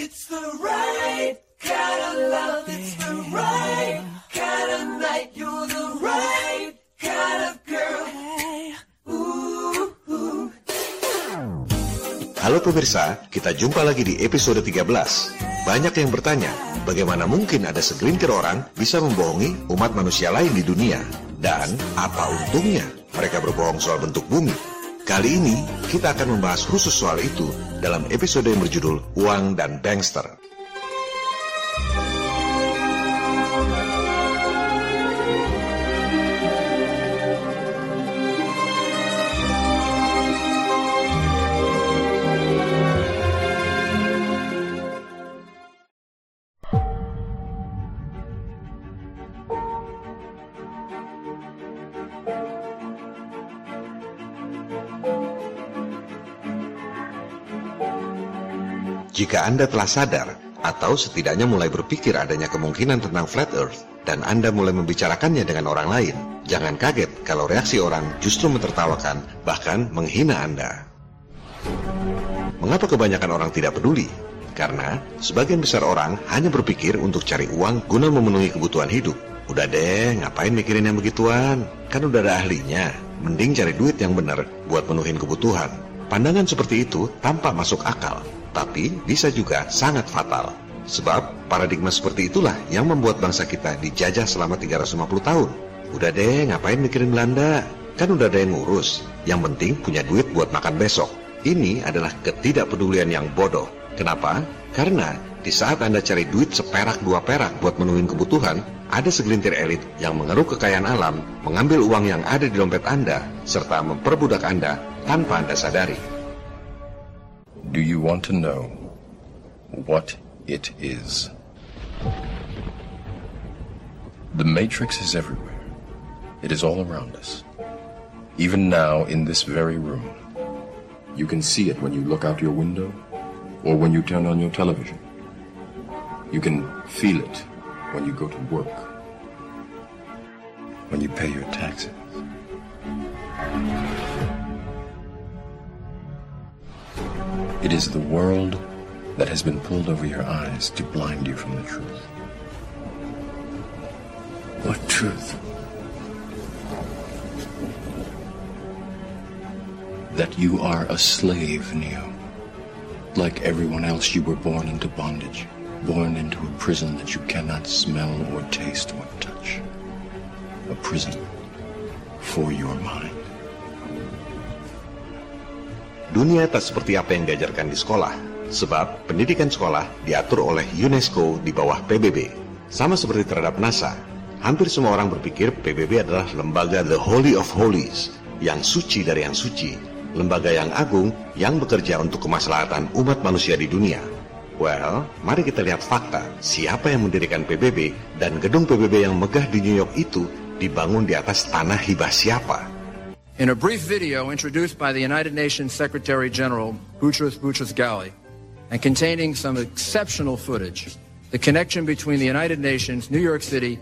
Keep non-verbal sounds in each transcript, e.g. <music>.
It's the right kind of love. It's the right kind of night. You're the right kind of girl. Halo pemirsa, kita jumpa lagi di episode 13. Banyak yang bertanya, bagaimana mungkin ada segelintir orang bisa membohongi umat manusia lain di dunia? Dan apa untungnya mereka berbohong soal bentuk bumi? Kali ini kita akan membahas khusus soal itu dalam episode yang berjudul Uang dan Bankster. Jika Anda telah sadar, atau setidaknya mulai berpikir adanya kemungkinan tentang flat earth, dan Anda mulai membicarakannya dengan orang lain, jangan kaget kalau reaksi orang justru mentertawakan, bahkan menghina Anda. Mengapa kebanyakan orang tidak peduli? Karena sebagian besar orang hanya berpikir untuk cari uang guna memenuhi kebutuhan hidup. Udah deh, ngapain mikirin yang begituan? Kan udah ada ahlinya. Mending cari duit yang benar buat menuhin kebutuhan. Pandangan seperti itu tampak masuk akal, tapi bisa juga sangat fatal. Sebab paradigma seperti itulah yang membuat bangsa kita dijajah selama 350 tahun. Udah deh, ngapain mikirin Belanda? Kan udah ada yang ngurus. Yang penting punya duit buat makan besok. Ini adalah ketidakpedulian yang bodoh. Kenapa? Karena di saat Anda cari duit seperak dua perak buat menuhin kebutuhan, ada segelintir elit yang mengeruk kekayaan alam, mengambil uang yang ada di dompet Anda, serta memperbudak Anda tanpa Anda sadari. Do you want to know what it is? The Matrix is everywhere. It is all around us. Even now, in this very room. You can see it when you look out your window or when you turn on your television. You can feel it when you go to work, when you pay your taxes. It is the world that has been pulled over your eyes to blind you from the truth. What truth? That you are a slave, Neo. Like everyone else, you were born into bondage, born into a prison that you cannot smell or taste or touch. A prison for your mind. Dunia tak seperti apa yang diajarkan di sekolah, sebab pendidikan sekolah diatur oleh UNESCO di bawah PBB. Sama seperti terhadap NASA, hampir semua orang berpikir PBB adalah lembaga the holy of holies, yang suci dari yang suci, lembaga yang agung yang bekerja untuk kemaslahatan umat manusia di dunia. Well, mari kita lihat fakta, siapa yang mendirikan PBB dan gedung PBB yang megah di New York itu dibangun di atas tanah hibah siapa? In a brief video introduced by the United Nations Secretary General Boutros Boutros Ghali and containing some exceptional footage, the connection between the United Nations, New York City,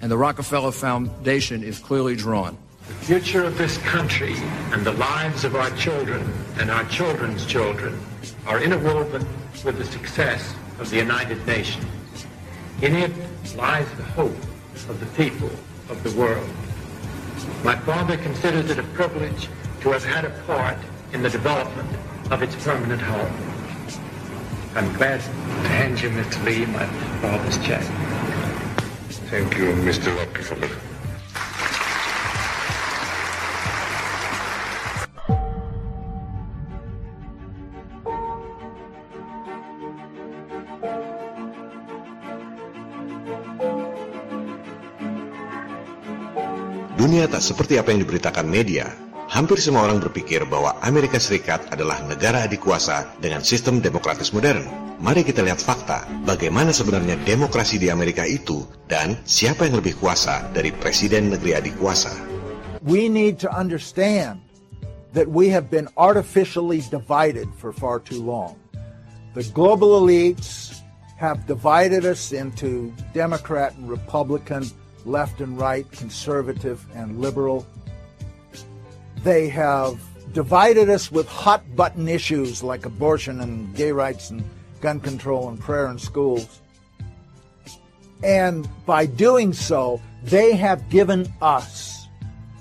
and the Rockefeller Foundation is clearly drawn. The future of this country and the lives of our children and our children's children are interwoven with the success of the United Nations. In it lies the hope of the people of the world. My father considers it a privilege to have had a part in the development of its permanent home. I'm glad to hand you, Mr. Lee, my father's check. Thank you, Mr. Rockefeller. Dunia tak seperti apa yang diberitakan media. Hampir semua orang berpikir bahwa Amerika Serikat adalah negara adikuasa dengan sistem demokratis modern. Mari kita lihat fakta, bagaimana sebenarnya demokrasi di Amerika itu dan siapa yang lebih kuasa dari presiden negeri adikuasa. we need to understand that we have been artificially divided for far too long. The global elites have divided us into Democrat and Republican, left and right, conservative and liberal. They have divided us with hot button issues like abortion and gay rights and gun control and prayer in schools. And by doing so, they have given us,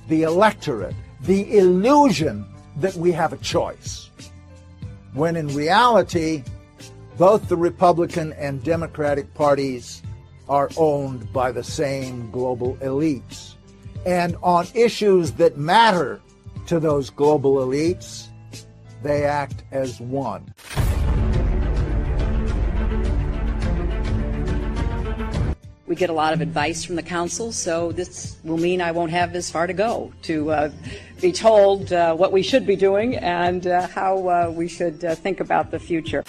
the electorate, the illusion that we have a choice. When in reality, both the Republican and Democratic parties are owned by the same global elites. And on issues that matter to those global elites, they act as one. We get a lot of advice from the council, so this will mean I won't have as far to go to uh, be told uh, what we should be doing and uh, how uh, we should uh, think about the future.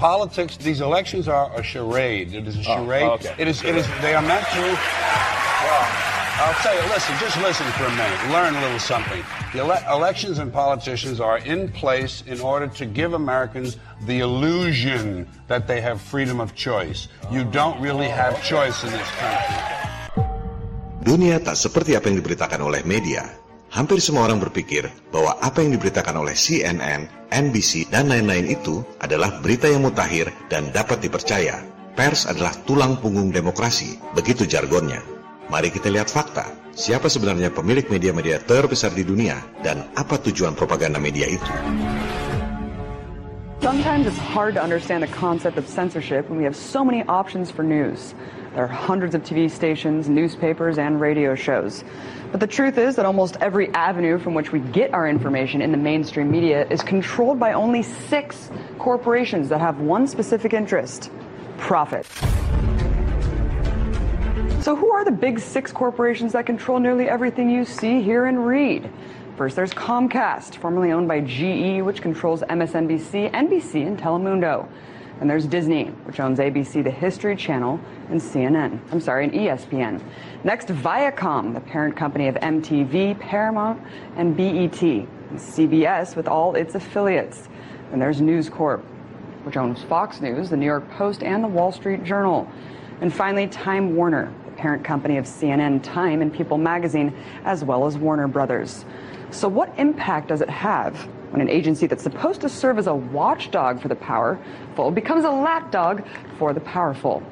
Politics, these elections are a charade. It is a oh, charade. Oh, okay. It is, it is, they are meant to. Well, I'll tell you, listen, just listen for a minute. Learn a little something. The ele- elections and politicians are in place in order to give Americans the illusion that they have freedom of choice. You don't really have choice in this country. Dunia tak seperti apa yang diberitakan oleh media. Hampir semua orang berpikir bahwa apa yang diberitakan oleh CNN, NBC, dan lain-lain itu adalah berita yang mutakhir dan dapat dipercaya. Pers adalah tulang punggung demokrasi, begitu jargonnya. Mari kita lihat fakta. Siapa sebenarnya pemilik media-media terbesar di dunia dan apa tujuan propaganda media itu? Sometimes it's hard to understand the concept of censorship when we have so many options for news. There are hundreds of TV stations, newspapers, and radio shows. But the truth is that almost every avenue from which we get our information in the mainstream media is controlled by only six corporations that have one specific interest profit. So, who are the big six corporations that control nearly everything you see, hear, and read? First, there's Comcast, formerly owned by GE, which controls MSNBC, NBC, and Telemundo. And there's Disney, which owns ABC, the History Channel, and CNN. I'm sorry, and ESPN. Next, Viacom, the parent company of MTV, Paramount, and BET. And CBS with all its affiliates. And there's News Corp, which owns Fox News, the New York Post, and the Wall Street Journal. And finally, Time Warner, the parent company of CNN, Time, and People magazine, as well as Warner Brothers. So, what impact does it have when an agency that's supposed to serve as a watchdog for the powerful becomes a lapdog for the powerful?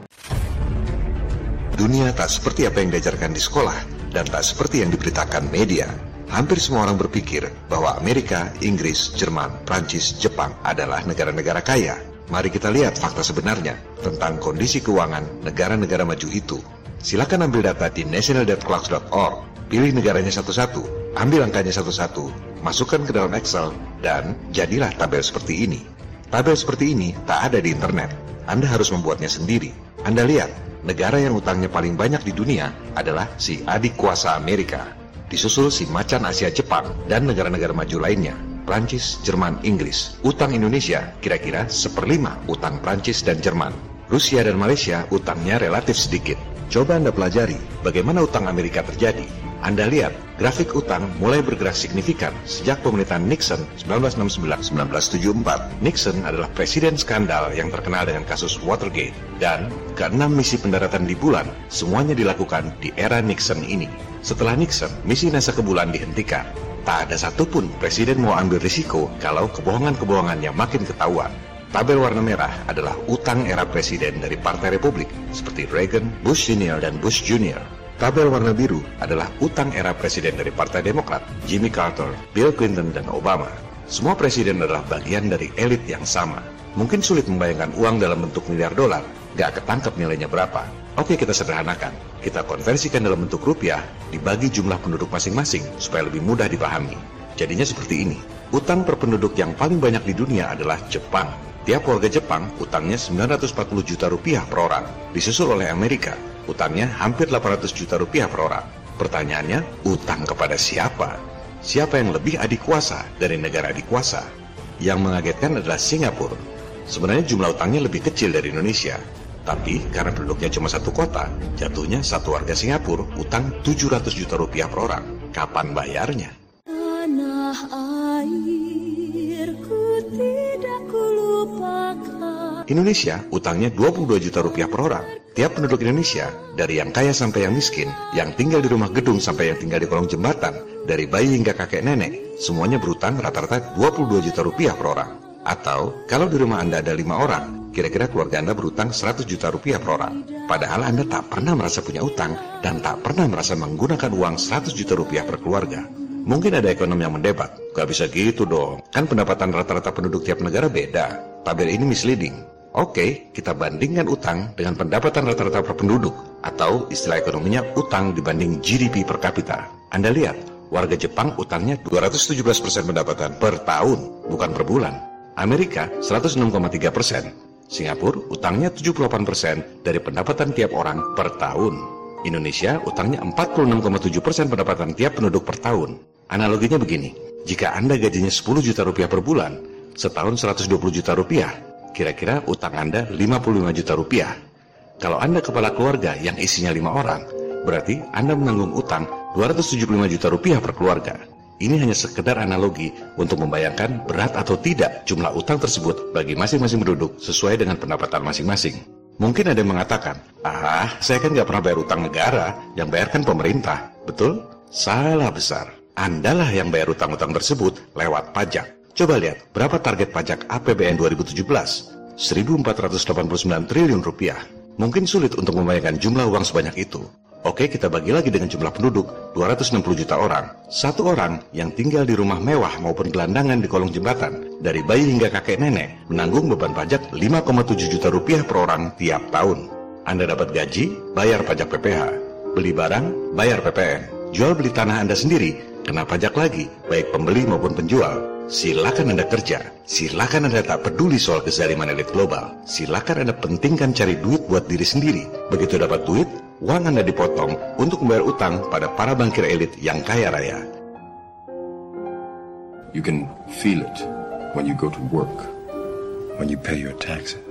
Dunia tak seperti apa yang diajarkan di sekolah dan tak seperti yang diberitakan media. Hampir semua orang berpikir bahwa Amerika, Inggris, Jerman, Prancis, Jepang adalah negara-negara kaya. Mari kita lihat fakta sebenarnya tentang kondisi keuangan negara-negara maju itu. Silakan ambil data di nationaldebtclocks.org, pilih negaranya satu-satu, ambil angkanya satu-satu, masukkan ke dalam Excel, dan jadilah tabel seperti ini. Tabel seperti ini tak ada di internet. Anda harus membuatnya sendiri. Anda lihat, negara yang utangnya paling banyak di dunia adalah si adik kuasa Amerika. Disusul si macan Asia Jepang dan negara-negara maju lainnya. Prancis, Jerman, Inggris. Utang Indonesia kira-kira seperlima utang Prancis dan Jerman. Rusia dan Malaysia utangnya relatif sedikit. Coba Anda pelajari bagaimana utang Amerika terjadi. Anda lihat, grafik utang mulai bergerak signifikan sejak pemerintahan Nixon 1999-1974. Nixon adalah presiden skandal yang terkenal dengan kasus Watergate. Dan keenam misi pendaratan di bulan semuanya dilakukan di era Nixon ini. Setelah Nixon, misi NASA ke bulan dihentikan. Tak ada satupun presiden mau ambil risiko kalau kebohongan-kebohongannya makin ketahuan. Tabel warna merah adalah utang era presiden dari Partai Republik seperti Reagan, Bush Senior, dan Bush Junior. Tabel warna biru adalah utang era presiden dari Partai Demokrat, Jimmy Carter, Bill Clinton, dan Obama. Semua presiden adalah bagian dari elit yang sama. Mungkin sulit membayangkan uang dalam bentuk miliar dolar, gak ketangkep nilainya berapa. Oke kita sederhanakan, kita konversikan dalam bentuk rupiah, dibagi jumlah penduduk masing-masing supaya lebih mudah dipahami. Jadinya seperti ini, utang per penduduk yang paling banyak di dunia adalah Jepang. Tiap warga Jepang utangnya 940 juta rupiah per orang, disusul oleh Amerika, utangnya hampir 800 juta rupiah per orang. Pertanyaannya, utang kepada siapa? Siapa yang lebih adik kuasa dari negara adik kuasa? Yang mengagetkan adalah Singapura. Sebenarnya jumlah utangnya lebih kecil dari Indonesia, tapi karena penduduknya cuma satu kota, jatuhnya satu warga Singapura utang 700 juta rupiah per orang. Kapan bayarnya? Tanah Indonesia utangnya 22 juta rupiah per orang. Tiap penduduk Indonesia, dari yang kaya sampai yang miskin, yang tinggal di rumah gedung sampai yang tinggal di kolong jembatan, dari bayi hingga kakek nenek, semuanya berutang rata-rata 22 juta rupiah per orang. Atau kalau di rumah Anda ada lima orang, kira-kira keluarga Anda berutang 100 juta rupiah per orang. Padahal Anda tak pernah merasa punya utang dan tak pernah merasa menggunakan uang 100 juta rupiah per keluarga. Mungkin ada ekonom yang mendebat, gak bisa gitu dong, kan pendapatan rata-rata penduduk tiap negara beda. Tabel ini misleading. Oke, kita bandingkan utang dengan pendapatan rata-rata per penduduk, atau istilah ekonominya utang dibanding GDP per kapita. Anda lihat, warga Jepang utangnya 217% pendapatan per tahun, bukan per bulan. Amerika 106,3 persen, Singapura utangnya 78 persen dari pendapatan tiap orang per tahun. Indonesia utangnya 46,7 persen pendapatan tiap penduduk per tahun. Analoginya begini, jika Anda gajinya 10 juta rupiah per bulan, setahun 120 juta rupiah, kira-kira utang Anda 55 juta rupiah. Kalau Anda kepala keluarga yang isinya lima orang, berarti Anda menanggung utang 275 juta rupiah per keluarga. Ini hanya sekedar analogi untuk membayangkan berat atau tidak jumlah utang tersebut bagi masing-masing penduduk sesuai dengan pendapatan masing-masing. Mungkin ada yang mengatakan, ah saya kan nggak pernah bayar utang negara, yang bayarkan pemerintah. Betul? Salah besar. Andalah yang bayar utang-utang tersebut lewat pajak. Coba lihat berapa target pajak APBN 2017? 1.489 triliun rupiah. Mungkin sulit untuk membayangkan jumlah uang sebanyak itu. Oke, kita bagi lagi dengan jumlah penduduk, 260 juta orang. Satu orang yang tinggal di rumah mewah maupun gelandangan di kolong jembatan, dari bayi hingga kakek nenek, menanggung beban pajak 5,7 juta rupiah per orang tiap tahun. Anda dapat gaji, bayar pajak PPH. Beli barang, bayar PPN. Jual beli tanah Anda sendiri, kena pajak lagi, baik pembeli maupun penjual. Silakan Anda kerja, silakan Anda tak peduli soal kezaliman elit global. Silakan Anda pentingkan cari duit buat diri sendiri. Begitu dapat duit, uang Anda dipotong untuk membayar utang pada para bankir elit yang kaya raya. You can feel it when you go to work, when you pay your taxes.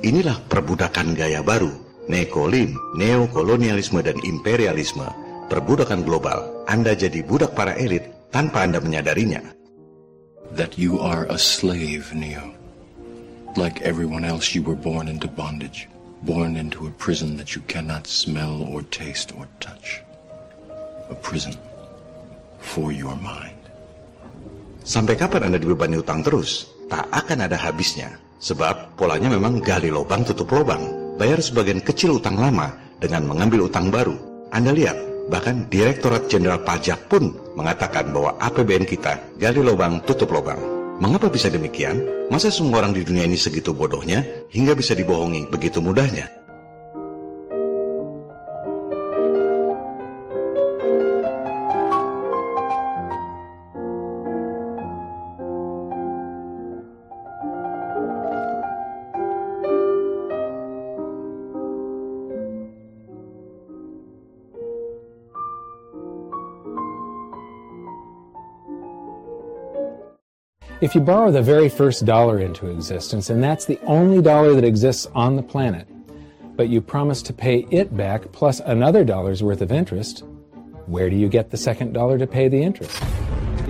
Inilah perbudakan gaya baru, neokolim, neokolonialisme dan imperialisme perbudakan global, Anda jadi budak para elit tanpa Anda menyadarinya. That you are a slave, Neo. Like everyone else, you were born into bondage, born into a prison that you cannot smell or taste or touch. A prison for your mind. Sampai kapan Anda dibebani utang terus? Tak akan ada habisnya. Sebab polanya memang gali lubang tutup lubang. Bayar sebagian kecil utang lama dengan mengambil utang baru. Anda lihat, Bahkan Direktorat Jenderal Pajak pun mengatakan bahwa APBN kita gali lubang tutup lubang. Mengapa bisa demikian? Masa semua orang di dunia ini segitu bodohnya hingga bisa dibohongi begitu mudahnya? If you borrow the very first dollar into existence, and that's the only dollar that exists on the planet, but you promise to pay it back plus another dollar's worth of interest, where do you get the second dollar to pay the interest?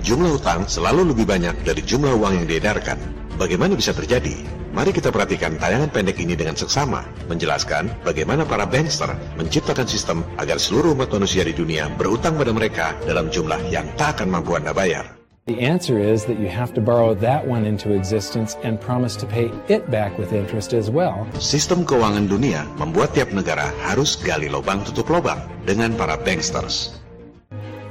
Jumlah utang selalu lebih banyak dari jumlah uang yang diedarkan. Bagaimana bisa terjadi? Mari kita perhatikan tayangan pendek ini dengan seksama, menjelaskan bagaimana para bankster menciptakan sistem agar seluruh umat manusia di dunia berutang pada mereka dalam jumlah yang tak akan mampu Anda bayar. The answer is that you have to borrow that one into existence and promise to pay it back with interest as well. Sistem keuangan dunia membuat tiap negara harus gali lubang tutup lubang dengan para banksters.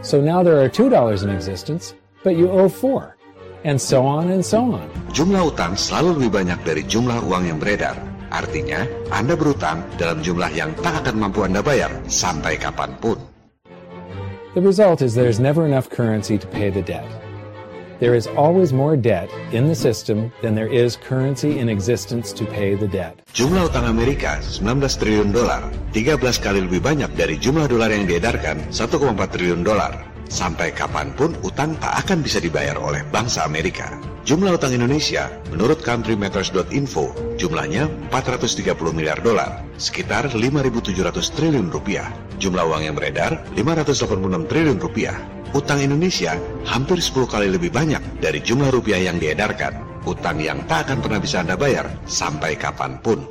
So now there are $2 in existence, but you owe 4 and so on and so on. Jumlah utang selalu lebih banyak dari jumlah uang yang beredar. Artinya, Anda berutang dalam jumlah yang tak akan mampu Anda bayar sampai kapan pun. The result is there's never enough currency to pay the debt. There is always more debt in the system than there is currency in existence to pay the debt. Jumlah utang Amerika 19 triliun dolar, 13 kali lebih banyak dari jumlah dolar yang diedarkan 1,4 triliun dolar. Sampai kapan pun utang tak akan bisa dibayar oleh bangsa Amerika. Jumlah utang Indonesia menurut countrymatters.info jumlahnya 430 miliar dolar, sekitar 5.700 triliun rupiah. Jumlah uang yang beredar 586 triliun rupiah. Utang Indonesia hampir 10 kali lebih banyak dari jumlah rupiah yang diedarkan. Utang yang tak akan pernah bisa Anda bayar sampai kapan pun.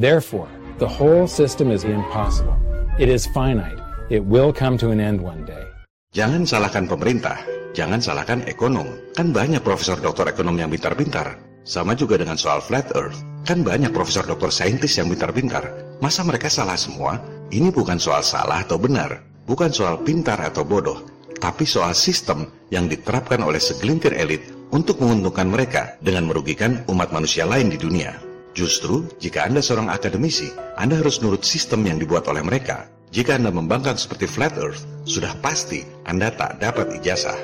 Therefore, the whole system is impossible. It is finite. It will come to an end one day. Jangan salahkan pemerintah, jangan salahkan ekonom. Kan banyak profesor doktor ekonom yang pintar-pintar. Sama juga dengan soal flat earth. Kan banyak profesor doktor saintis yang pintar-pintar. Masa mereka salah semua? Ini bukan soal salah atau benar. Bukan soal pintar atau bodoh. Tapi soal sistem yang diterapkan oleh segelintir elit untuk menguntungkan mereka dengan merugikan umat manusia lain di dunia. Justru, jika Anda seorang akademisi, Anda harus nurut sistem yang dibuat oleh mereka. Jika Anda membangkang seperti flat earth, sudah pasti Anda tak dapat ijazah.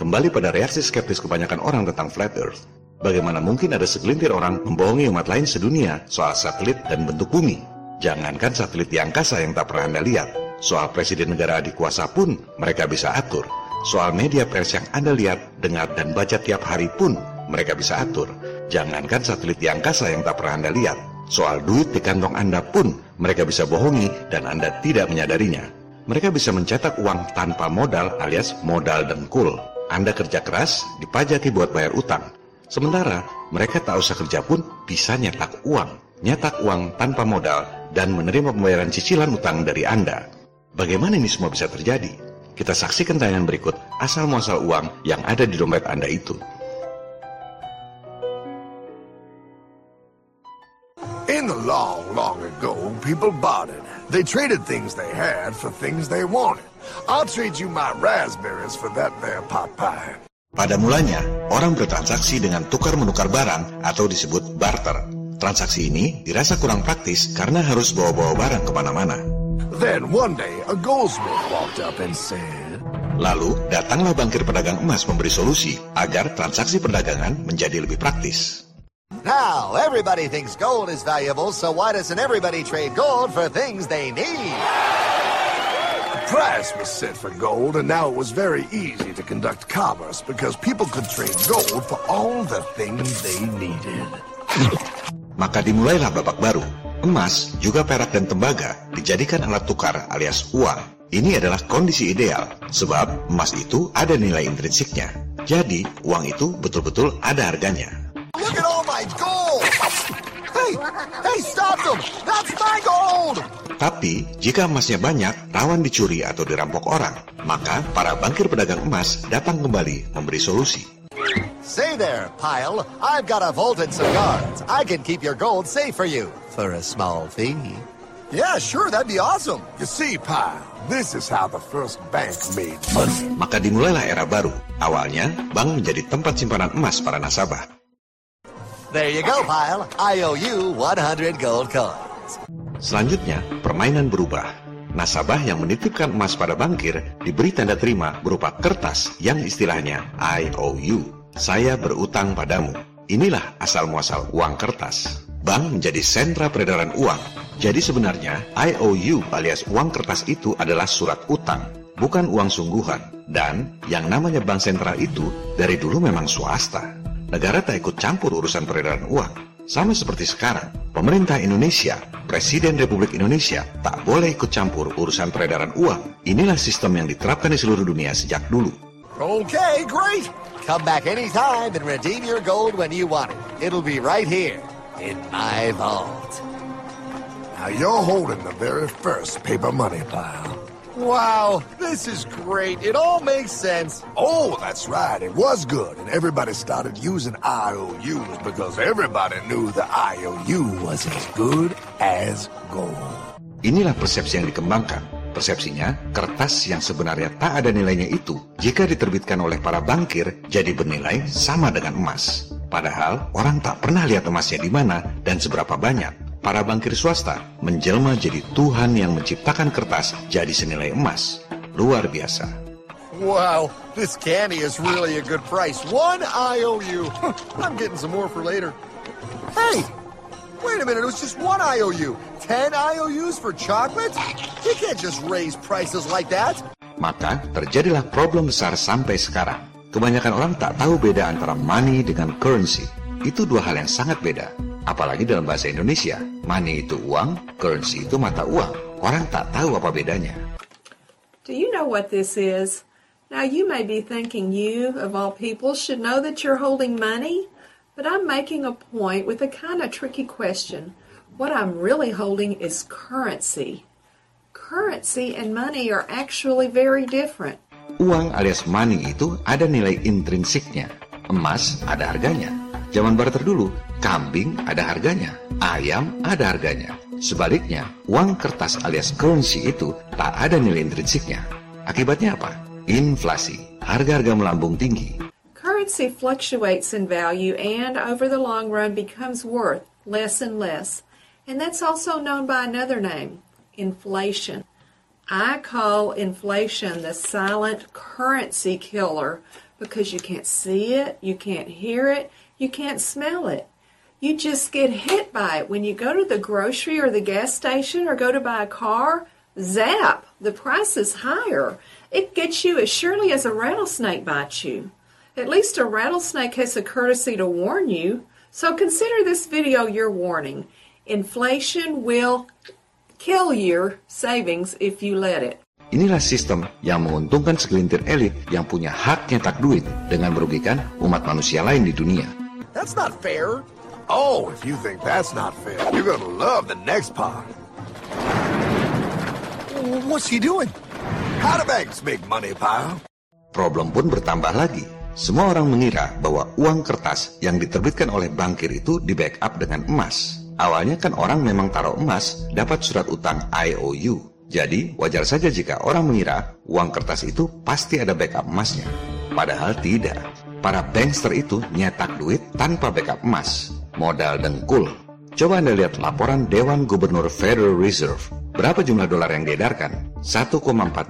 Kembali pada reaksi skeptis kebanyakan orang tentang flat earth. Bagaimana mungkin ada segelintir orang membohongi umat lain sedunia soal satelit dan bentuk bumi? Jangankan satelit di angkasa yang tak pernah Anda lihat, soal presiden negara adik kuasa pun mereka bisa atur. Soal media pers yang Anda lihat, dengar, dan baca tiap hari pun mereka bisa atur. Jangankan satelit di angkasa yang tak pernah Anda lihat, soal duit di kantong Anda pun mereka bisa bohongi dan Anda tidak menyadarinya. Mereka bisa mencetak uang tanpa modal alias modal dengkul. Anda kerja keras, dipajaki buat bayar utang. Sementara mereka tak usah kerja pun bisa nyetak uang. Nyetak uang tanpa modal dan menerima pembayaran cicilan utang dari Anda. Bagaimana ini semua bisa terjadi? Kita saksikan tayangan berikut asal muasal uang yang ada di dompet Anda itu. In the long, long ago, people bartered. They traded things they had for things they wanted. I'll trade you my raspberries for that there pot pie. Pada mulanya, orang bertransaksi dengan tukar-menukar barang atau disebut barter. Transaksi ini dirasa kurang praktis karena harus bawa-bawa barang ke mana-mana. Then one day, a goldsmith walked up and said, Lalu, datanglah bangkir pedagang emas memberi solusi agar transaksi perdagangan menjadi lebih praktis. Now, everybody thinks gold is valuable, so why doesn't everybody trade gold for things they need? A price was set for gold, and now it was very easy to conduct commerce because people could trade gold for all the things they needed. Maka dimulailah babak baru. Emas, juga perak dan tembaga dijadikan alat tukar alias uang. Ini adalah kondisi ideal, sebab emas itu ada nilai intrinsiknya. Jadi, uang itu betul-betul ada harganya. Look at all my gold! Hey, hey, stop them! That's my gold! Tapi, jika emasnya banyak, rawan dicuri atau dirampok orang. Maka, para bangkir pedagang emas datang kembali memberi solusi. Say there, Pile. I've got a vault and some guards. I can keep your gold safe for you for a small fee. Yeah, sure, that'd be awesome. You see, Pile, this is how the first bank made money. Maka dimulailah era baru. Awalnya, bank menjadi tempat simpanan emas para nasabah. There you go, Pile. I owe you 100 gold coins. Selanjutnya, permainan berubah. Nasabah yang menitipkan emas pada bankir diberi tanda terima berupa kertas yang istilahnya IOU. Saya berutang padamu. Inilah asal muasal uang kertas. Bank menjadi sentra peredaran uang. Jadi sebenarnya IOU alias uang kertas itu adalah surat utang, bukan uang sungguhan. Dan yang namanya bank sentral itu dari dulu memang swasta. Negara tak ikut campur urusan peredaran uang. Sama seperti sekarang, pemerintah Indonesia, Presiden Republik Indonesia tak boleh ikut campur urusan peredaran uang. Inilah sistem yang diterapkan di seluruh dunia sejak dulu. Okay, great. Come back anytime and redeem your gold when you want it. It'll be right here in my vault. Now you're holding the very first paper money pile. Wow, this is great. It all makes sense. Oh, that's right. It was good. And everybody started using IOUs because everybody knew the IOU was as good as gold. Inilah persepsi yang dikembangkan. Persepsinya, kertas yang sebenarnya tak ada nilainya itu, jika diterbitkan oleh para bankir, jadi bernilai sama dengan emas. Padahal, orang tak pernah lihat emasnya di mana dan seberapa banyak. Para bankir swasta menjelma jadi Tuhan yang menciptakan kertas jadi senilai emas. Luar biasa. Wow, this candy is really a good price. One IOU. <laughs> I'm getting some more for later. Hey, wait a minute. It was just one IOU. Ten IOUs for chocolate? You can't just raise prices like that. Maka terjadilah problem besar sampai sekarang. Kebanyakan orang tak tahu beda antara money dengan currency. Itu dua hal yang sangat beda. Apalagi dalam bahasa Indonesia, money itu uang, currency itu mata uang. Orang tak tahu apa bedanya. Do you know what this is? Now, you may be thinking you, of all people, should know that you're holding money, but I'm making a point with a kind of tricky question. What I'm really holding is currency. Currency and money are actually very different. Uang alias money itu ada nilai intrinsiknya. Emas ada harganya. Zaman barter dulu, kambing ada harganya, ayam ada harganya. Sebaliknya, uang kertas alias currency itu tak ada nilai intrinsiknya. Akibatnya apa? Inflasi. Harga-harga melambung tinggi. Currency fluctuates in value and over the long run becomes worth less and less. And that's also known by another name, inflation. I call inflation the silent currency killer because you can't see it, you can't hear it, you can't smell it. You just get hit by it. When you go to the grocery or the gas station or go to buy a car, zap, the price is higher. It gets you as surely as a rattlesnake bites you. At least a rattlesnake has the courtesy to warn you. So consider this video your warning. Inflation will kill your savings if you let it. Inilah sistem yang menguntungkan segelintir elit yang punya hak nyetak duit dengan merugikan umat manusia lain di dunia. That's not fair. Oh, if you think that's not fair, you're gonna love the next part. What's he doing? How do banks make money, pal? Problem pun bertambah lagi. Semua orang mengira bahwa uang kertas yang diterbitkan oleh bankir itu di backup dengan emas. Awalnya kan orang memang taruh emas dapat surat utang IOU. Jadi wajar saja jika orang mengira uang kertas itu pasti ada backup emasnya. Padahal tidak. Para bankster itu nyetak duit tanpa backup emas. Modal dengkul. Coba Anda lihat laporan Dewan Gubernur Federal Reserve. Berapa jumlah dolar yang diedarkan? 1,4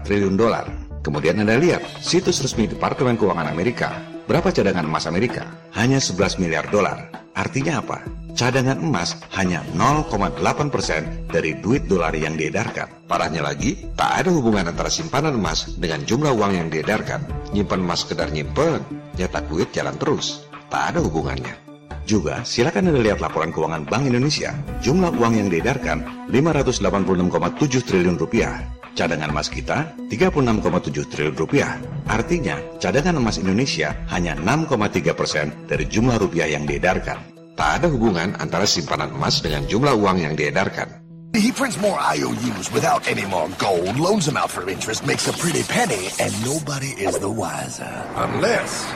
triliun dolar. Kemudian Anda lihat situs resmi Departemen Keuangan Amerika. Berapa cadangan emas Amerika? Hanya 11 miliar dolar. Artinya apa? Cadangan emas hanya 0,8% dari duit dolar yang diedarkan. Parahnya lagi, tak ada hubungan antara simpanan emas dengan jumlah uang yang diedarkan. Nyimpan emas sekedar nyimpen, nyetak duit jalan terus. Tak ada hubungannya. Juga, silakan Anda lihat laporan keuangan Bank Indonesia. Jumlah uang yang diedarkan 586,7 triliun rupiah. Cadangan emas kita 36,7 triliun rupiah. Artinya, cadangan emas Indonesia hanya 6,3 persen dari jumlah rupiah yang diedarkan. Tak ada hubungan antara simpanan emas dengan jumlah uang yang diedarkan. He prints more IOUs without any more gold, loans them out for interest, makes a pretty penny, and nobody is the wiser. Unless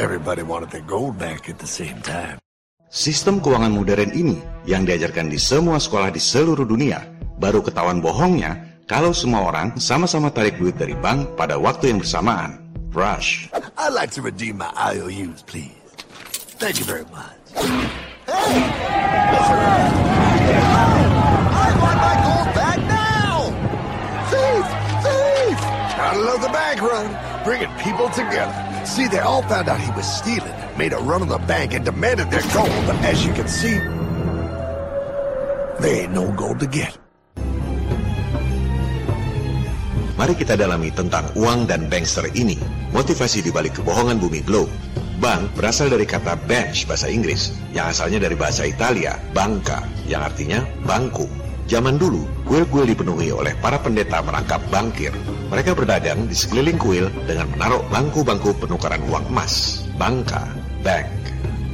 everybody wanted their gold back at the same time. Sistem keuangan modern ini yang diajarkan di semua sekolah di seluruh dunia baru ketahuan bohongnya kalau semua orang sama-sama tarik duit dari bank pada waktu yang bersamaan. Rush. I'd like to redeem my IOUs, please. Thank you very much. Hey! I want my gold back now! Thief! Thief! Gotta love the bank run, bringing people together. See, they all found out he was stealing, made a run on the bank, and demanded their gold. But as you can see, there ain't no gold to get. Mari kita dalami tentang uang dan bankster ini. Motivasi di balik kebohongan bumi globe. Bank berasal dari kata bench bahasa Inggris, yang asalnya dari bahasa Italia, banca, yang artinya bangku. Zaman dulu, kuil-kuil dipenuhi oleh para pendeta merangkap bankir. Mereka berdagang di sekeliling kuil dengan menaruh bangku-bangku penukaran uang emas. Bangka, bank.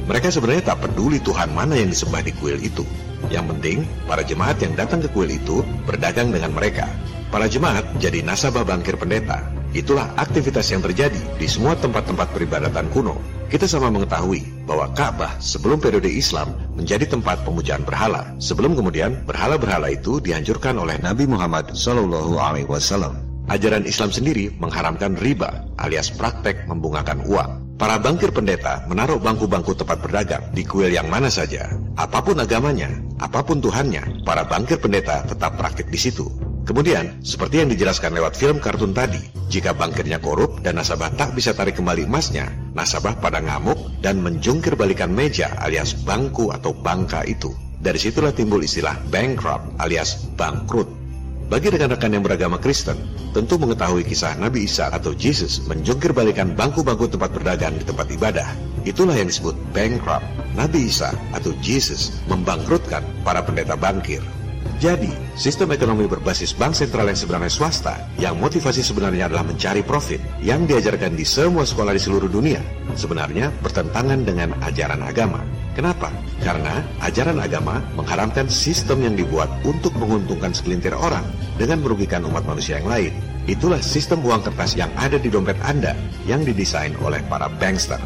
Mereka sebenarnya tak peduli Tuhan mana yang disembah di kuil itu. Yang penting, para jemaat yang datang ke kuil itu berdagang dengan mereka. Para jemaat jadi nasabah bankir pendeta. Itulah aktivitas yang terjadi di semua tempat-tempat peribadatan kuno. Kita sama mengetahui bahwa Ka'bah sebelum periode Islam menjadi tempat pemujaan berhala. Sebelum kemudian berhala-berhala itu dihancurkan oleh Nabi Muhammad Shallallahu Alaihi Wasallam. Ajaran Islam sendiri mengharamkan riba alias praktek membungakan uang. Para bankir pendeta menaruh bangku-bangku tempat berdagang di kuil yang mana saja. Apa pun agamanya, apa pun Tuhannya, para bankir pendeta tetap praktik di situ. Kemudian, seperti yang dijelaskan lewat film kartun tadi, jika bankirnya korup dan nasabah tak bisa tarik kembali emasnya, nasabah pada ngamuk dan menjungkir balikan meja alias bangku atau bangka itu. Dari situlah timbul istilah bankrupt alias bangkrut. Bagi rekan-rekan yang beragama Kristen, tentu mengetahui kisah Nabi Isa atau Jesus menjungkir balikan bangku-bangku tempat berdagang di tempat ibadah. Itulah yang disebut bankrupt. Nabi Isa atau Jesus membangkrutkan para pendeta bangkir. Jadi, sistem ekonomi berbasis bank sentral yang sebenarnya swasta, yang motivasi sebenarnya adalah mencari profit, yang diajarkan di semua sekolah di seluruh dunia, sebenarnya bertentangan dengan ajaran agama. Kenapa? Karena ajaran agama mengharamkan sistem yang dibuat untuk menguntungkan segelintir orang dengan merugikan umat manusia yang lain. Itulah sistem uang kertas yang ada di dompet Anda yang didesain oleh para bankster.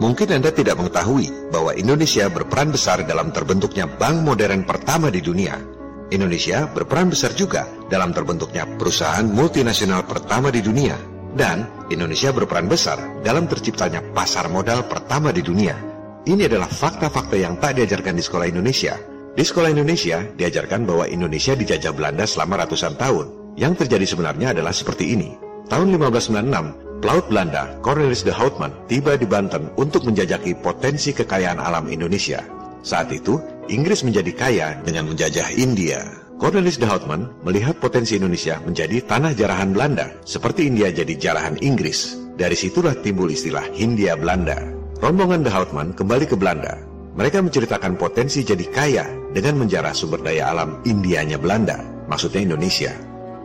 Mungkin Anda tidak mengetahui bahwa Indonesia berperan besar dalam terbentuknya bank modern pertama di dunia. Indonesia berperan besar juga dalam terbentuknya perusahaan multinasional pertama di dunia. Dan Indonesia berperan besar dalam terciptanya pasar modal pertama di dunia. Ini adalah fakta-fakta yang tak diajarkan di sekolah Indonesia. Di sekolah Indonesia diajarkan bahwa Indonesia dijajah Belanda selama ratusan tahun. Yang terjadi sebenarnya adalah seperti ini. Tahun 1596, Pelaut Belanda Cornelis de Houtman tiba di Banten untuk menjajaki potensi kekayaan alam Indonesia. Saat itu, Inggris menjadi kaya dengan menjajah India. Cornelis de Houtman melihat potensi Indonesia menjadi tanah jarahan Belanda, seperti India jadi jarahan Inggris. Dari situlah timbul istilah Hindia Belanda. Rombongan de Houtman kembali ke Belanda. Mereka menceritakan potensi jadi kaya dengan menjarah sumber daya alam Indianya Belanda, maksudnya Indonesia.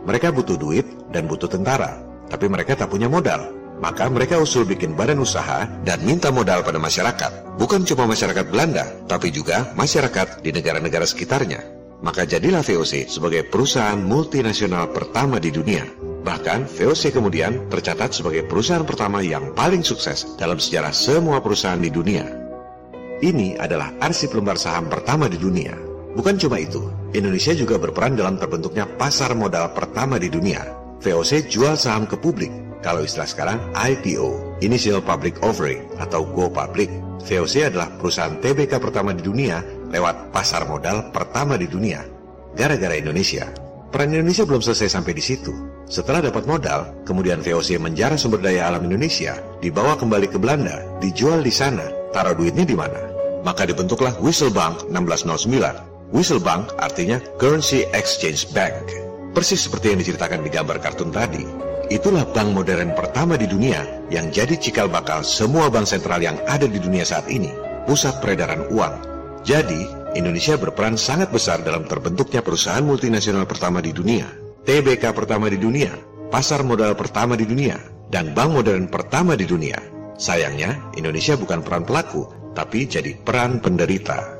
Mereka butuh duit dan butuh tentara, tapi mereka tak punya modal. Maka mereka usul bikin badan usaha dan minta modal pada masyarakat. Bukan cuma masyarakat Belanda, tapi juga masyarakat di negara-negara sekitarnya. Maka jadilah VOC sebagai perusahaan multinasional pertama di dunia. Bahkan VOC kemudian tercatat sebagai perusahaan pertama yang paling sukses dalam sejarah semua perusahaan di dunia. Ini adalah arsip lembar saham pertama di dunia. Bukan cuma itu, Indonesia juga berperan dalam terbentuknya pasar modal pertama di dunia. VOC jual saham ke publik. Kalau istilah sekarang IPO, Initial Public Offering atau Go Public. VOC adalah perusahaan TBK pertama di dunia lewat pasar modal pertama di dunia. Gara-gara Indonesia. Peran Indonesia belum selesai sampai di situ. Setelah dapat modal, kemudian VOC menjarah sumber daya alam Indonesia, dibawa kembali ke Belanda, dijual di sana. Taruh duitnya di mana? Maka dibentuklah Whistle Bank 1609. Whistle Bank artinya Currency Exchange Bank. Persis seperti yang diceritakan di gambar kartun tadi. Itulah bank modern pertama di dunia yang jadi cikal bakal semua bank sentral yang ada di dunia saat ini. Pusat peredaran uang. Jadi, Indonesia berperan sangat besar dalam terbentuknya perusahaan multinasional pertama di dunia. TBK pertama di dunia, pasar modal pertama di dunia, dan bank modern pertama di dunia. Sayangnya, Indonesia bukan peran pelaku, tapi jadi peran penderita.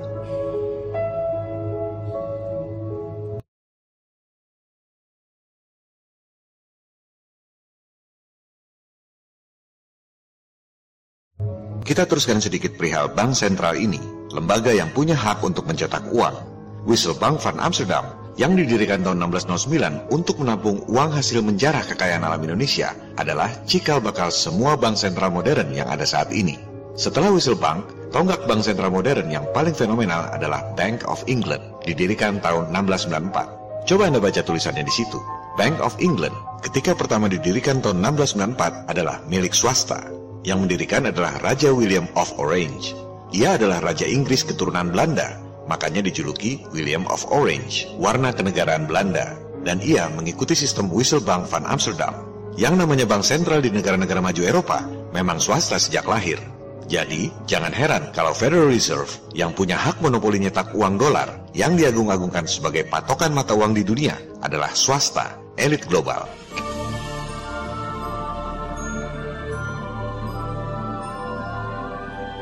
Kita teruskan sedikit perihal bank sentral ini, lembaga yang punya hak untuk mencetak uang. Wissel Bank van Amsterdam yang didirikan tahun 1609 untuk menampung uang hasil menjarah kekayaan alam Indonesia adalah cikal bakal semua bank sentral modern yang ada saat ini. Setelah Wissel Bank, tonggak bank sentral modern yang paling fenomenal adalah Bank of England, didirikan tahun 1694. Coba Anda baca tulisannya di situ. Bank of England ketika pertama didirikan tahun 1694 adalah milik swasta. Yang mendirikan adalah Raja William of Orange. Ia adalah Raja Inggris keturunan Belanda, makanya dijuluki William of Orange, warna kenegaraan Belanda. Dan ia mengikuti sistem Wissel Bank van Amsterdam. Yang namanya bank sentral di negara-negara maju Eropa memang swasta sejak lahir. Jadi, jangan heran kalau Federal Reserve yang punya hak monopoli nyetak uang dolar yang diagung-agungkan sebagai patokan mata uang di dunia adalah swasta, elit global.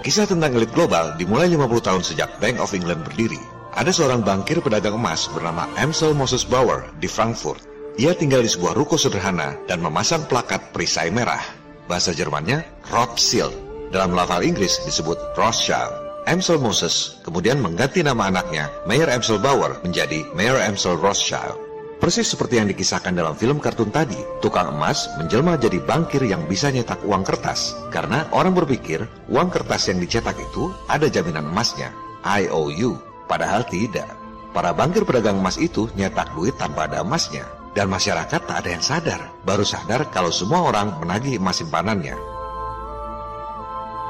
Kisah tentang elit global dimulai 50 tahun sejak Bank of England berdiri. Ada seorang bankir pedagang emas bernama Amsel Moses Bauer di Frankfurt. Ia tinggal di sebuah ruko sederhana dan memasang plakat perisai merah. Bahasa Jermannya Rothschild. Dalam lafal Inggris disebut Rothschild. Amsel Moses kemudian mengganti nama anaknya Mayer Amsel Bauer menjadi Mayer Amsel Rothschild. Persis seperti yang dikisahkan dalam film kartun tadi, tukang emas menjelma jadi bankir yang bisa nyetak uang kertas. Karena orang berpikir uang kertas yang dicetak itu ada jaminan emasnya, IOU. Padahal tidak. Para bankir pedagang emas itu nyetak duit tanpa ada emasnya. Dan masyarakat tak ada yang sadar. Baru sadar kalau semua orang menagih emas simpanannya.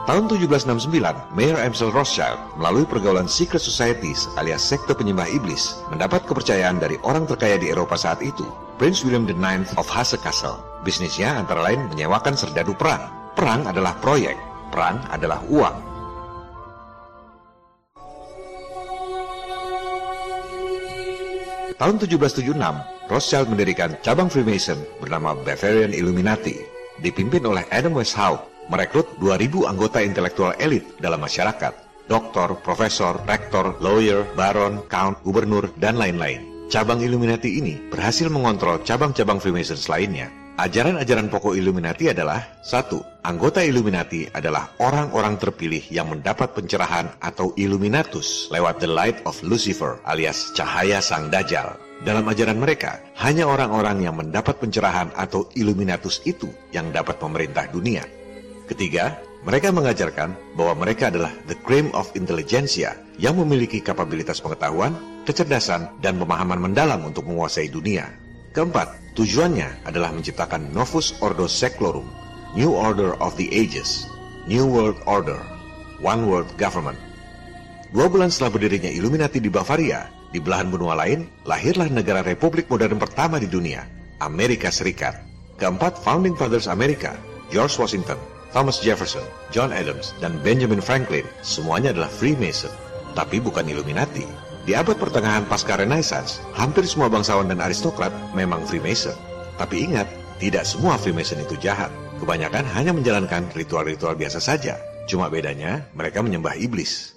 Tahun 1769, Mayer Amsel Rothschild melalui pergaulan secret societies alias sekte penyembah iblis mendapat kepercayaan dari orang terkaya di Eropa saat itu, Prince William IX of Hesse-Kassel. Bisnisnya antara lain menyewakan serdadu perang. Perang adalah proyek, perang adalah uang. Tahun 1776, Rothschild mendirikan cabang Freemason bernama Bavarian Illuminati dipimpin oleh Adam Weishaupt merekrut 2.000 anggota intelektual elit dalam masyarakat. Doktor, profesor, rektor, lawyer, baron, count, gubernur, dan lain-lain. Cabang Illuminati ini berhasil mengontrol cabang-cabang Freemasons lainnya. Ajaran-ajaran pokok Illuminati adalah satu, Anggota Illuminati adalah orang-orang terpilih yang mendapat pencerahan atau Illuminatus lewat the light of Lucifer alias cahaya sang Dajjal. Dalam ajaran mereka, hanya orang-orang yang mendapat pencerahan atau Illuminatus itu yang dapat memerintah dunia. Ketiga, mereka mengajarkan bahwa mereka adalah the cream of intelligentsia yang memiliki kapabilitas pengetahuan, kecerdasan, dan pemahaman mendalam untuk menguasai dunia. Keempat, tujuannya adalah menciptakan Novus Ordo Seclorum, New Order of the Ages, New World Order, One World Government. Dua bulan setelah berdirinya Illuminati di Bavaria, di belahan benua lain, lahirlah negara republik modern pertama di dunia, Amerika Serikat. Keempat Founding Fathers Amerika, George Washington, Thomas Jefferson, John Adams, dan Benjamin Franklin, semuanya adalah Freemason, tapi bukan Illuminati. Di abad pertengahan pasca Renaissance, hampir semua bangsawan dan aristokrat memang Freemason. Tapi ingat, tidak semua Freemason itu jahat. Kebanyakan hanya menjalankan ritual-ritual biasa saja. Cuma bedanya, mereka menyembah iblis.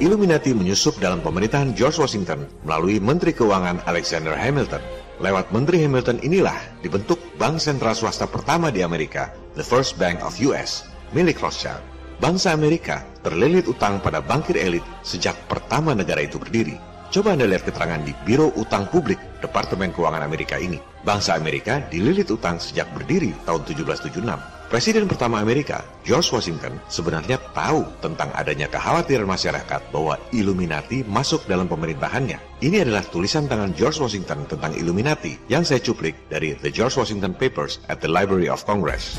Illuminati menyusup dalam pemerintahan George Washington melalui Menteri Keuangan Alexander Hamilton. Lewat Menteri Hamilton inilah dibentuk bank sentral swasta pertama di Amerika, the First Bank of US, milik Rothschild. Bangsa Amerika terlilit utang pada bankir elit sejak pertama negara itu berdiri. Coba Anda lihat keterangan di Biro Utang Publik Departemen Keuangan Amerika ini. Bangsa Amerika dililit utang sejak berdiri tahun 1776. Presiden pertama Amerika, George Washington, sebenarnya tahu tentang adanya kekhawatiran masyarakat bahwa Illuminati masuk dalam pemerintahannya. Ini adalah tulisan tangan George Washington tentang Illuminati yang saya cuplik dari The George Washington Papers at the Library of Congress.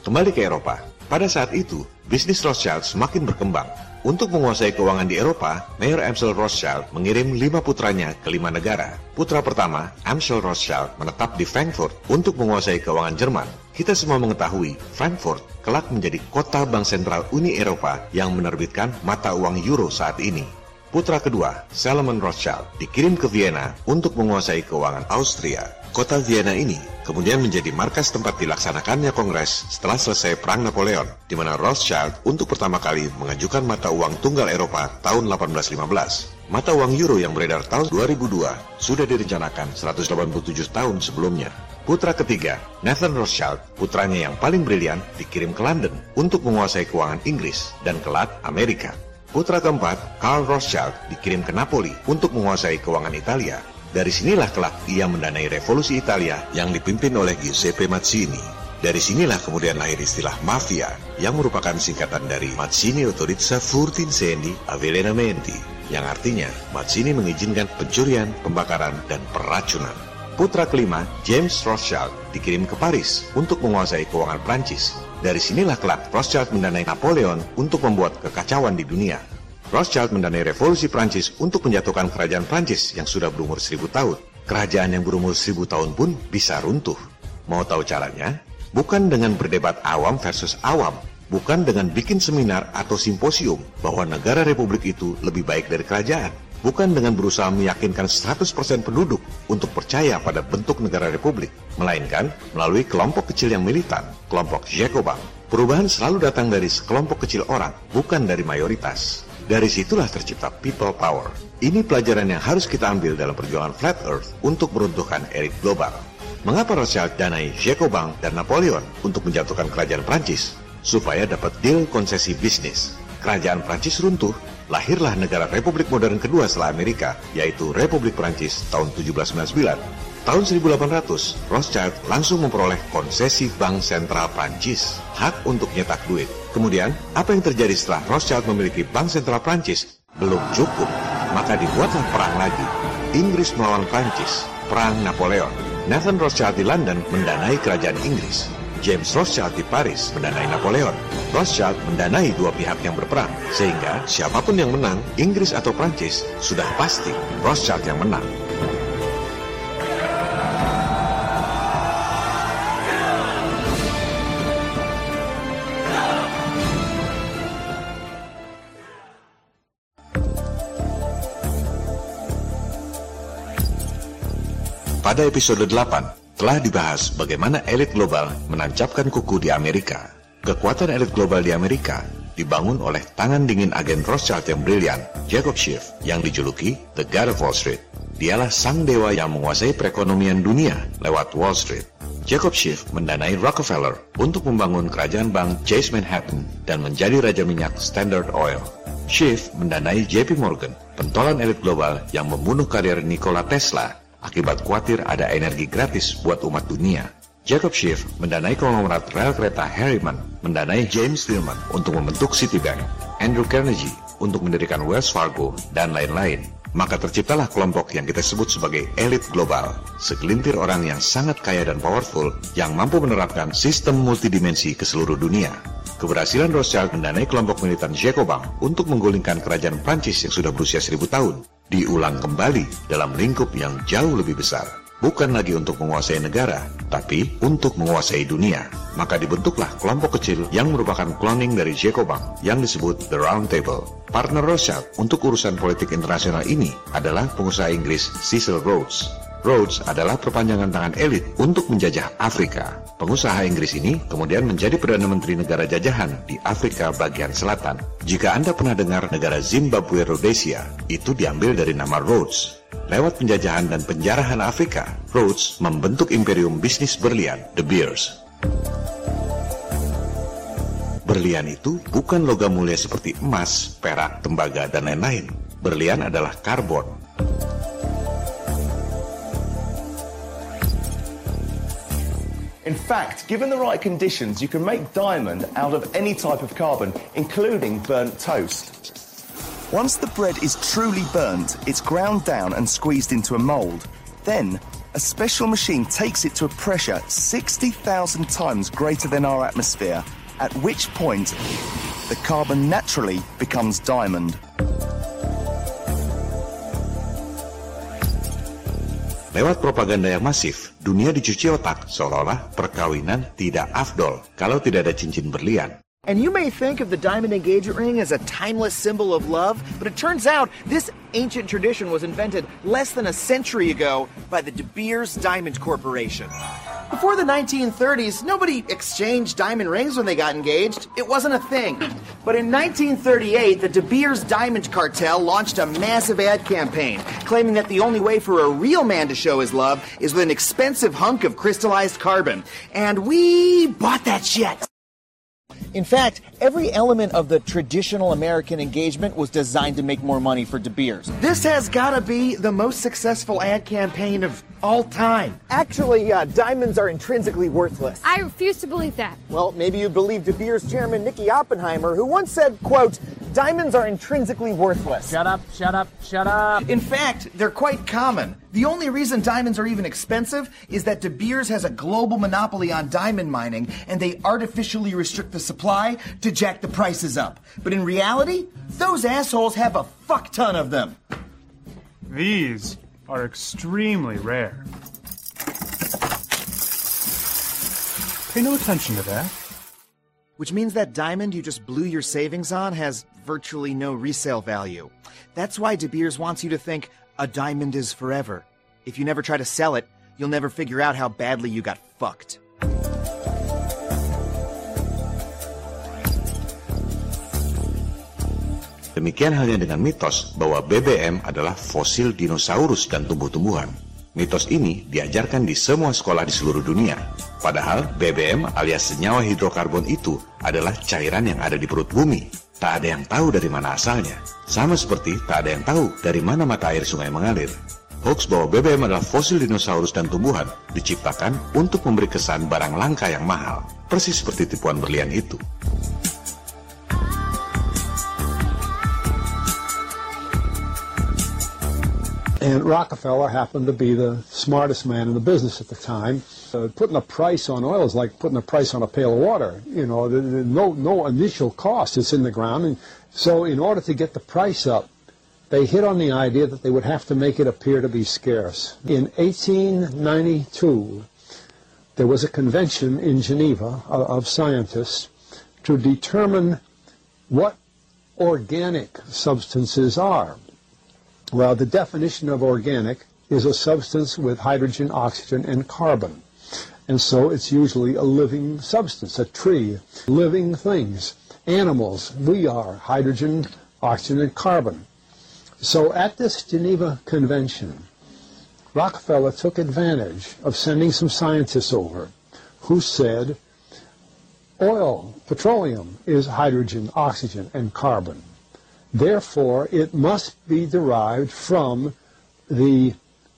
Kembali ke Eropa. Pada saat itu, bisnis Rothschild semakin berkembang. Untuk menguasai keuangan di Eropa, Mayor Amsel Rothschild mengirim lima putranya ke lima negara. Putra pertama, Amsel Rothschild, menetap di Frankfurt untuk menguasai keuangan Jerman. Kita semua mengetahui, Frankfurt kelak menjadi kota bank sentral Uni Eropa yang menerbitkan mata uang euro saat ini. Putra kedua, Salomon Rothschild, dikirim ke Vienna untuk menguasai keuangan Austria. Kota Vienna ini kemudian menjadi markas tempat dilaksanakannya kongres setelah selesai Perang Napoleon, di mana Rothschild untuk pertama kali mengajukan mata uang tunggal Eropa tahun 1815. Mata uang euro yang beredar tahun 2002 sudah direncanakan 187 tahun sebelumnya. Putra ketiga, Nathan Rothschild, putranya yang paling brilian, dikirim ke London untuk menguasai keuangan Inggris dan kelak Amerika. Putra keempat, Karl Rothschild, dikirim ke Napoli untuk menguasai keuangan Italia. Dari sinilah kelak ia mendanai revolusi Italia yang dipimpin oleh Giuseppe Mazzini. Dari sinilah kemudian lahir istilah mafia yang merupakan singkatan dari Mazzini Autorizza Furtinsendi Avvelenamenti yang artinya Mazzini mengizinkan pencurian, pembakaran, dan peracunan. Putra kelima, James Rothschild, dikirim ke Paris untuk menguasai keuangan Prancis. Dari sinilah kelak Rothschild mendanai Napoleon untuk membuat kekacauan di dunia. Rothschild mendanai revolusi Prancis untuk menjatuhkan kerajaan Prancis yang sudah berumur seribu tahun. Kerajaan yang berumur seribu tahun pun bisa runtuh. Mau tahu caranya? Bukan dengan berdebat awam versus awam, bukan dengan bikin seminar atau simposium bahwa negara republik itu lebih baik dari kerajaan, bukan dengan berusaha meyakinkan 100% penduduk untuk percaya pada bentuk negara republik, melainkan melalui kelompok kecil yang militan, kelompok Jacobin. Perubahan selalu datang dari sekelompok kecil orang, bukan dari mayoritas. Dari situlah tercipta people power. Ini pelajaran yang harus kita ambil dalam perjuangan Flat Earth untuk meruntuhkan elit global. Mengapa Rothschild danai Jacobin dan Napoleon untuk menjatuhkan kerajaan Prancis? Supaya dapat deal konsesi bisnis. Kerajaan Prancis runtuh, lahirlah negara Republik Modern kedua setelah Amerika, yaitu Republik Prancis tahun 1799. Tahun 1800, Rothschild langsung memperoleh konsesi Bank Sentral Prancis, hak untuk nyetak duit. Kemudian, apa yang terjadi setelah Rothschild memiliki Bank Sentral Prancis? Belum cukup, maka dibuatlah perang lagi. Inggris melawan Prancis, Perang Napoleon. Nathan Rothschild di London mendanai kerajaan Inggris. James Rothschild di Paris mendanai Napoleon. Rothschild mendanai dua pihak yang berperang, sehingga siapa pun yang menang, Inggris atau Prancis, sudah pasti Rothschild yang menang. Pada episode 8, telah dibahas bagaimana elit global menancapkan kuku di Amerika. Kekuatan elit global di Amerika dibangun oleh tangan dingin agen Rothschild yang brilian, Jacob Schiff, yang dijuluki The God of Wall Street. Dialah sang dewa yang menguasai perekonomian dunia lewat Wall Street. Jacob Schiff mendanai Rockefeller untuk membangun kerajaan bank Chase Manhattan dan menjadi raja minyak Standard Oil. Schiff mendanai JP Morgan, pentolan elit global yang membunuh karir Nikola Tesla akibat khawatir ada energi gratis buat umat dunia. Jacob Schiff mendanai konglomerat rel kereta Harriman, mendanai James Tillman untuk membentuk Citibank, Andrew Carnegie untuk mendirikan Wells Fargo, dan lain-lain. Maka terciptalah kelompok yang kita sebut sebagai elit global, segelintir orang yang sangat kaya dan powerful yang mampu menerapkan sistem multidimensi ke seluruh dunia. Keberhasilan Rothschild mendanai kelompok militan Jacobin untuk menggulingkan kerajaan Prancis yang sudah berusia seribu tahun, diulang kembali dalam lingkup yang jauh lebih besar bukan lagi untuk menguasai negara, tapi untuk menguasai dunia. Maka dibentuklah kelompok kecil yang merupakan cloning dari Jacobin yang disebut The Round Table. Partner Rothschild untuk urusan politik internasional ini adalah pengusaha Inggris Cecil Rhodes. Rhodes adalah perpanjangan tangan elit untuk menjajah Afrika. Pengusaha Inggris ini kemudian menjadi Perdana Menteri negara jajahan di Afrika bagian selatan. Jika Anda pernah dengar negara Zimbabwe Rhodesia, itu diambil dari nama Rhodes. Lewat penjajahan dan penjarahan Afrika, Rhodes membentuk imperium bisnis berlian, De Beers. Berlian itu bukan logam mulia seperti emas, perak, tembaga, dan lain-lain. Berlian adalah karbon. In fact, given the right conditions, you can make diamond out of any type of carbon, including burnt toast. Once the bread is truly burnt, it's ground down and squeezed into a mould. Then, a special machine takes it to a pressure 60,000 times greater than our atmosphere, at which point the carbon naturally becomes diamond. Lewat propaganda yang masif, dunia dicuci otak seolah-olah perkawinan tidak afdol kalau tidak ada cincin berlian. And you may think of the diamond engagement ring as a timeless symbol of love, but it turns out this ancient tradition was invented less than a century ago by the De Beers Diamond Corporation. Before the 1930s, nobody exchanged diamond rings when they got engaged. It wasn't a thing. But in 1938, the De Beers Diamond Cartel launched a massive ad campaign, claiming that the only way for a real man to show his love is with an expensive hunk of crystallized carbon. And we bought that shit. In fact, every element of the traditional American engagement was designed to make more money for De Beers. This has got to be the most successful ad campaign of all time. Actually, uh, diamonds are intrinsically worthless. I refuse to believe that. Well, maybe you believe De Beers chairman Nicky Oppenheimer, who once said, quote, diamonds are intrinsically worthless. Shut up, shut up, shut up. In fact, they're quite common. The only reason diamonds are even expensive is that De Beers has a global monopoly on diamond mining and they artificially restrict the supply to jack the prices up. But in reality, those assholes have a fuck ton of them. These are extremely rare. Pay no attention to that. Which means that diamond you just blew your savings on has virtually no resale value. That's why De Beers wants you to think a diamond is forever. If you never try to sell it, you'll never figure out how badly you got fucked. Demikian halnya dengan mitos bahwa BBM adalah fosil dinosaurus dan tumbuh-tumbuhan. Mitos ini diajarkan di semua sekolah di seluruh dunia. Padahal BBM alias senyawa hidrokarbon itu adalah cairan yang ada di perut bumi. Tak ada yang tahu dari mana asalnya. Sama seperti tak ada yang tahu dari mana mata air sungai mengalir. Hoax bahwa BBM adalah fosil dinosaurus dan tumbuhan diciptakan untuk memberi kesan barang langka yang mahal. Persis seperti tipuan berlian itu. And Rockefeller happened to be the smartest man in the business at the time. Uh, putting a price on oil is like putting a price on a pail of water. You know, the, the, no no initial cost. It's in the ground, and so in order to get the price up, they hit on the idea that they would have to make it appear to be scarce. In 1892, there was a convention in Geneva of, of scientists to determine what organic substances are. Well, the definition of organic is a substance with hydrogen, oxygen, and carbon. And so it's usually a living substance, a tree, living things, animals. We are hydrogen, oxygen, and carbon. So at this Geneva Convention, Rockefeller took advantage of sending some scientists over who said oil, petroleum, is hydrogen, oxygen, and carbon. Therefore, it must be derived from the,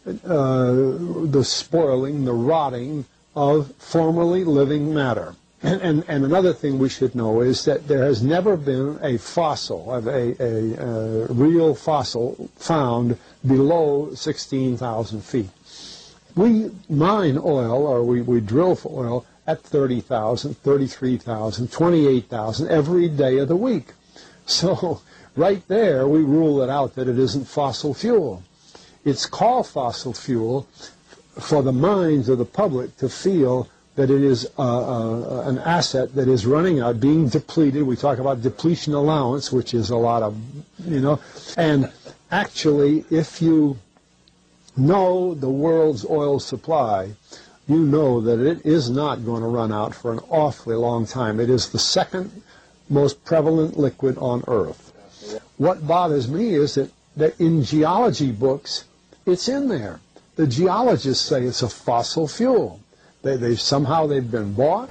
uh, the spoiling, the rotting of formerly living matter. And, and, and, another thing we should know is that there has never been a fossil, a, a, a, real fossil found below 16,000 feet. We mine oil, or we, we drill for oil, at 30,000, 33,000, 28,000 every day of the week. So right there, we rule it out that it isn't fossil fuel. It's called fossil fuel for the minds of the public to feel that it is uh, uh, an asset that is running out, being depleted. We talk about depletion allowance, which is a lot of, you know, and actually, if you know the world's oil supply, you know that it is not going to run out for an awfully long time. It is the second most prevalent liquid on Earth. What bothers me is that, that in geology books, it's in there. The geologists say it's a fossil fuel. They, they somehow they've been bought.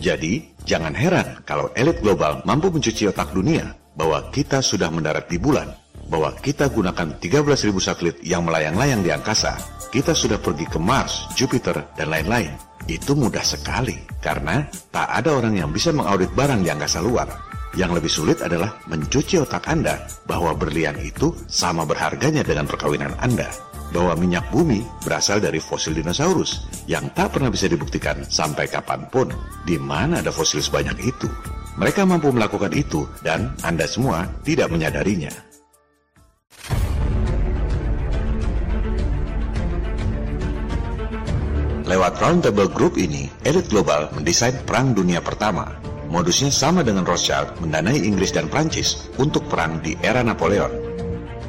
Jadi, jangan heran kalau elit global mampu mencuci otak dunia bahwa kita sudah mendarat di bulan, bahwa kita gunakan 13.000 satelit yang melayang-layang di angkasa, kita sudah pergi ke Mars, Jupiter, dan lain-lain. Itu mudah sekali, karena tak ada orang yang bisa mengaudit barang di angkasa luar. Yang lebih sulit adalah mencuci otak Anda bahwa berlian itu sama berharganya dengan perkawinan Anda. Bahwa minyak bumi berasal dari fosil dinosaurus yang tak pernah bisa dibuktikan sampai kapan pun di mana ada fosil sebanyak itu. Mereka mampu melakukan itu dan Anda semua tidak menyadarinya. Lewat Roundtable Group ini, elit global mendesain Perang Dunia Pertama Modusnya sama dengan Rothschild mendanai Inggris dan Prancis untuk perang di era Napoleon.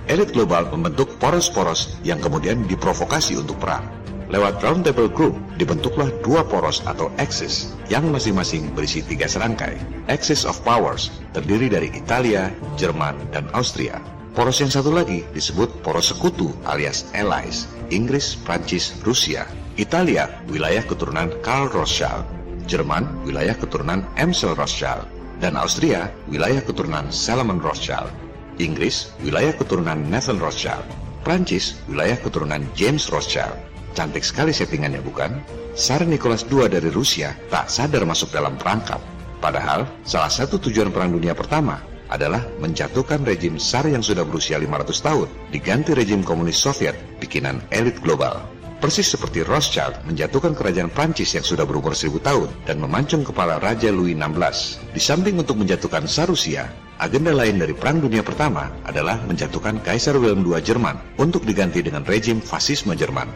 Elit global membentuk poros-poros yang kemudian diprovokasi untuk perang. Lewat Round Table Group dibentuklah dua poros atau axis yang masing-masing berisi tiga serangkai. Axis of Powers terdiri dari Italia, Jerman, dan Austria. Poros yang satu lagi disebut poros sekutu alias allies, Inggris, Prancis, Rusia. Italia, wilayah keturunan Karl Rothschild, Jerman, wilayah keturunan Amsel Rothschild, dan Austria, wilayah keturunan Salomon Rothschild. Inggris, wilayah keturunan Nathan Rothschild. Prancis, wilayah keturunan James Rothschild. Cantik sekali settingannya bukan? Tsar Nicholas II dari Rusia tak sadar masuk dalam perangkap. Padahal, salah satu tujuan Perang Dunia Pertama adalah menjatuhkan rejim Tsar yang sudah berusia 500 tahun, diganti rejim komunis Soviet, bikinan elit global. Persis seperti Rothschild menjatuhkan kerajaan Prancis yang sudah berumur seribu tahun dan memancung kepala Raja Louis XVI. Di samping untuk menjatuhkan Sarusia, agenda lain dari Perang Dunia Pertama adalah menjatuhkan Kaisar Wilhelm II Jerman untuk diganti dengan rejim fasisme Jerman.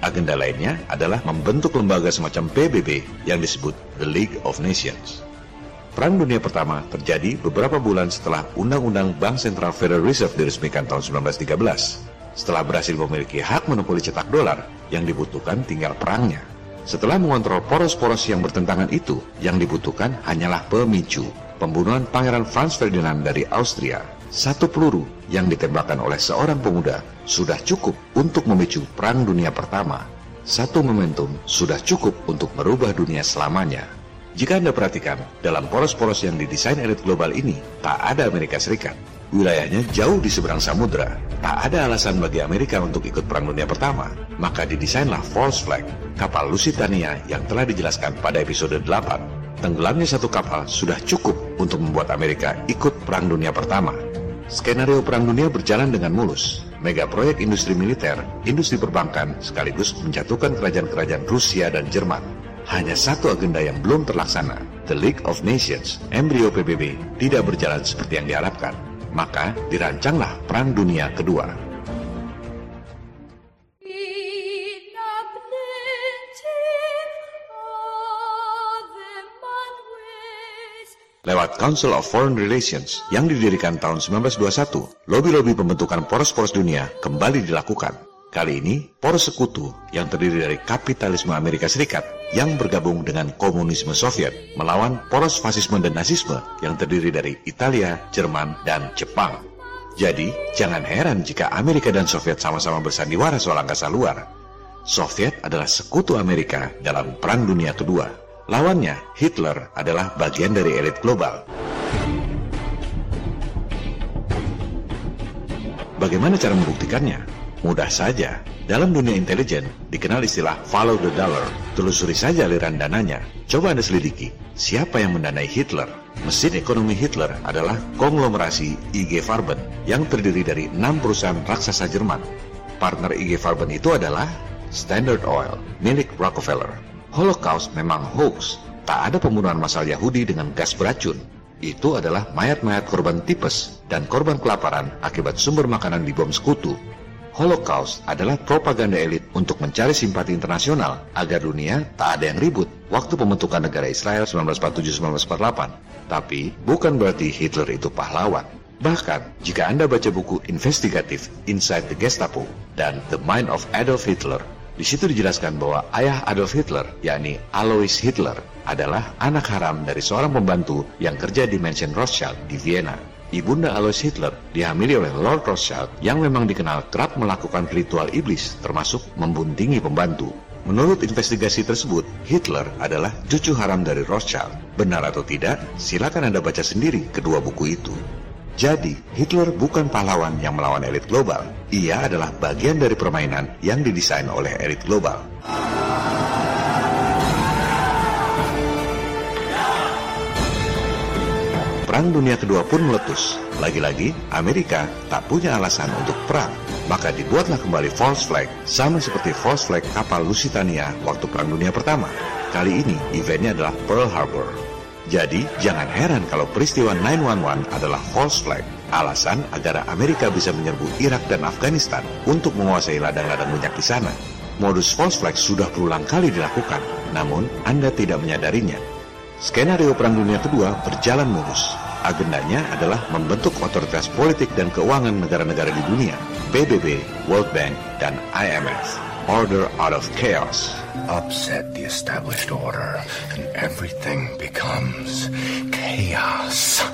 Agenda lainnya adalah membentuk lembaga semacam PBB yang disebut The League of Nations. Perang Dunia Pertama terjadi beberapa bulan setelah Undang-Undang Bank Sentral Federal Reserve diresmikan tahun 1913. Setelah berhasil memiliki hak monopoli cetak dolar, yang dibutuhkan tinggal perangnya. Setelah mengontrol poros-poros yang bertentangan itu, yang dibutuhkan hanyalah pemicu. Pembunuhan Pangeran Franz Ferdinand dari Austria, satu peluru yang ditembakkan oleh seorang pemuda sudah cukup untuk memicu Perang Dunia Pertama. Satu momentum sudah cukup untuk merubah dunia selamanya. Jika Anda perhatikan, dalam poros-poros yang didesain elit global ini, tak ada Amerika Serikat. Wilayahnya jauh di seberang samudera. Tak ada alasan bagi Amerika untuk ikut Perang Dunia Pertama. Maka didesainlah False Flag, kapal Lusitania yang telah dijelaskan pada episode 8. Tenggelamnya satu kapal sudah cukup untuk membuat Amerika ikut Perang Dunia Pertama. Skenario Perang Dunia berjalan dengan mulus. Mega proyek industri militer, industri perbankan, sekaligus menjatuhkan kerajaan-kerajaan Rusia dan Jerman. Hanya satu agenda yang belum terlaksana, The League of Nations, embrio PBB, tidak berjalan seperti yang diharapkan maka dirancanglah Perang Dunia Kedua. Lewat Council of Foreign Relations yang didirikan tahun 1921, lobi-lobi pembentukan poros-poros dunia kembali dilakukan. Kali ini, poros sekutu yang terdiri dari kapitalisme Amerika Serikat yang bergabung dengan komunisme Soviet melawan poros fasisme dan nasisme yang terdiri dari Italia, Jerman, dan Jepang. Jadi, jangan heran jika Amerika dan Soviet sama-sama bersandiwara soal angkasa luar. Soviet adalah sekutu Amerika dalam Perang Dunia Kedua. Lawannya, Hitler adalah bagian dari elit global. Bagaimana cara membuktikannya? Mudah saja. Dalam dunia intelijen, dikenal istilah follow the dollar. Telusuri saja aliran dananya. Coba Anda selidiki, siapa yang mendanai Hitler? Mesin ekonomi Hitler adalah konglomerasi IG Farben yang terdiri dari enam perusahaan raksasa Jerman. Partner IG Farben itu adalah Standard Oil, milik Rockefeller. Holocaust memang hoax. Tak ada pembunuhan massal Yahudi dengan gas beracun. Itu adalah mayat-mayat korban tipes dan korban kelaparan akibat sumber makanan di bom sekutu. Holocaust adalah propaganda elit untuk mencari simpati internasional agar dunia tak ada yang ribut waktu pembentukan negara Israel 1947-1948. Tapi bukan berarti Hitler itu pahlawan. Bahkan, jika Anda baca buku investigatif Inside the Gestapo dan The Mind of Adolf Hitler, di situ dijelaskan bahwa ayah Adolf Hitler, yakni Alois Hitler, adalah anak haram dari seorang pembantu yang kerja di Mansion Rothschild di Vienna. Ibunda Alois Hitler dihamili oleh Lord Rothschild yang memang dikenal kerap melakukan ritual iblis termasuk membuntingi pembantu. Menurut investigasi tersebut, Hitler adalah cucu haram dari Rothschild. Benar atau tidak, silakan Anda baca sendiri kedua buku itu. Jadi, Hitler bukan pahlawan yang melawan elit global. Ia adalah bagian dari permainan yang didesain oleh elit global. Perang Dunia Kedua pun meletus. Lagi-lagi, Amerika tak punya alasan untuk perang. Maka dibuatlah kembali false flag, sama seperti false flag kapal Lusitania waktu Perang Dunia Pertama. Kali ini, eventnya adalah Pearl Harbor. Jadi, jangan heran kalau peristiwa 911 adalah false flag. Alasan agar Amerika bisa menyerbu Irak dan Afghanistan untuk menguasai ladang-ladang minyak di sana. Modus false flag sudah berulang kali dilakukan, namun Anda tidak menyadarinya. Skenario Perang Dunia Kedua berjalan mulus. Agendanya adalah membentuk otoritas politik dan keuangan negara-negara di dunia, PBB, World Bank, dan IMF. Order out of chaos. Upset the established order, and everything becomes chaos.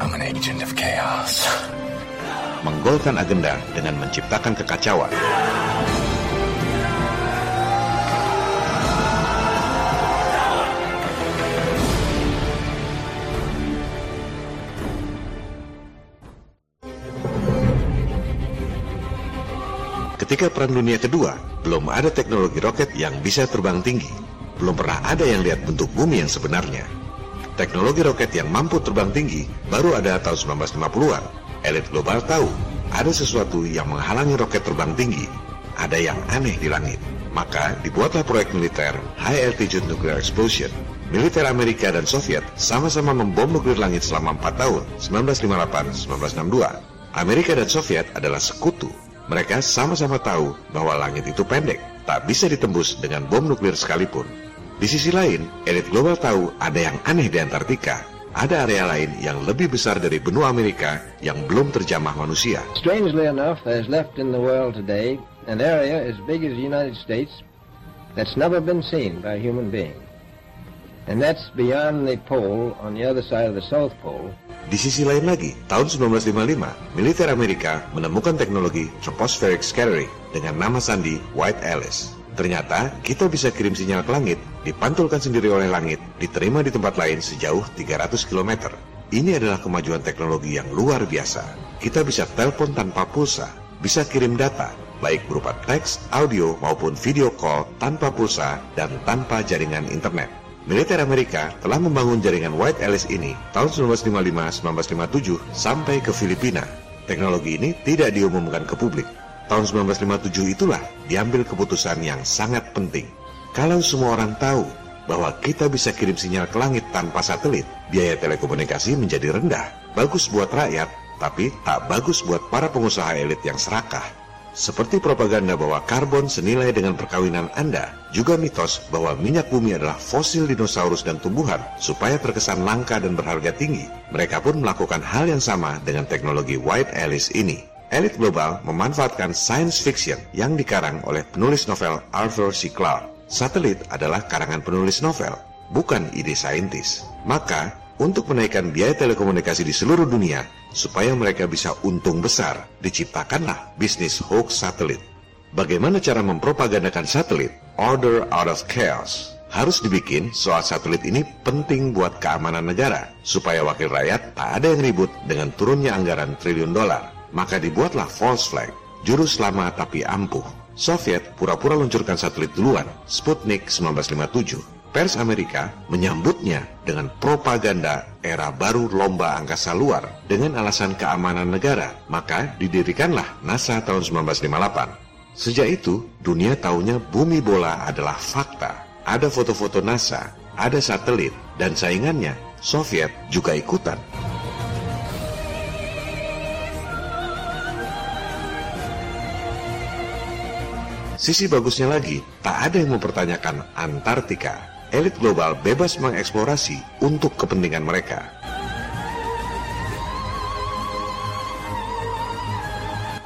I'm an agent of chaos. Menggolkan agenda dengan menciptakan kekacauan. Ketika Perang Dunia Kedua, belum ada teknologi roket yang bisa terbang tinggi. Belum pernah ada yang lihat bentuk bumi yang sebenarnya. Teknologi roket yang mampu terbang tinggi baru ada tahun 1950-an. Elit global tahu, ada sesuatu yang menghalangi roket terbang tinggi. Ada yang aneh di langit. Maka dibuatlah proyek militer High Altitude Nuclear Explosion. Militer Amerika dan Soviet sama-sama membom nuklir langit selama 4 tahun, 1958-1962. Amerika dan Soviet adalah sekutu mereka sama-sama tahu bahwa langit itu pendek, tak bisa ditembus dengan bom nuklir sekalipun. Di sisi lain, elit global tahu ada yang aneh di Antartika. Ada area lain yang lebih besar dari benua Amerika yang belum terjamah manusia. Strangely enough, there's left in the world today an area as big as the United States that's never been seen by a human being. And that's beyond the pole on the other side of the South Pole. Di sisi lain lagi, tahun 1955, militer Amerika menemukan teknologi tropospheric scattering dengan nama sandi White Alice. Ternyata kita bisa kirim sinyal ke langit, dipantulkan sendiri oleh langit, diterima di tempat lain sejauh 300 km. Ini adalah kemajuan teknologi yang luar biasa. Kita bisa telepon tanpa pulsa, bisa kirim data, baik berupa teks, audio, maupun video call tanpa pulsa dan tanpa jaringan internet. Militer Amerika telah membangun jaringan White Alice ini tahun 1955-1957 sampai ke Filipina. Teknologi ini tidak diumumkan ke publik. Tahun 1957 itulah diambil keputusan yang sangat penting. Kalau semua orang tahu bahwa kita bisa kirim sinyal ke langit tanpa satelit, biaya telekomunikasi menjadi rendah. Bagus buat rakyat, tapi tak bagus buat para pengusaha elit yang serakah. Seperti propaganda bahwa karbon senilai dengan perkawinan Anda, juga mitos bahwa minyak bumi adalah fosil dinosaurus dan tumbuhan supaya terkesan langka dan berharga tinggi. Mereka pun melakukan hal yang sama dengan teknologi White Alice ini. Elit global memanfaatkan science fiction yang dikarang oleh penulis novel Arthur C. Clarke. Satelit adalah karangan penulis novel, bukan ide saintis. Maka, untuk menaikkan biaya telekomunikasi di seluruh dunia, supaya mereka bisa untung besar, diciptakanlah bisnis hoax satelit. Bagaimana cara mempropagandakan satelit? Order out of chaos. Harus dibikin soal satelit ini penting buat keamanan negara, supaya wakil rakyat tak ada yang ribut dengan turunnya anggaran triliun dolar. Maka dibuatlah false flag, jurus lama tapi ampuh. Soviet pura-pura luncurkan satelit duluan, Sputnik 1957. Pers Amerika menyambutnya dengan propaganda era baru lomba angkasa luar dengan alasan keamanan negara. Maka didirikanlah NASA tahun 1958. Sejak itu, dunia taunya bumi bola adalah fakta. Ada foto-foto NASA, ada satelit, dan saingannya, Soviet juga ikutan. Sisi bagusnya lagi, tak ada yang mempertanyakan Antartika. Elit global bebas mengeksplorasi untuk kepentingan mereka.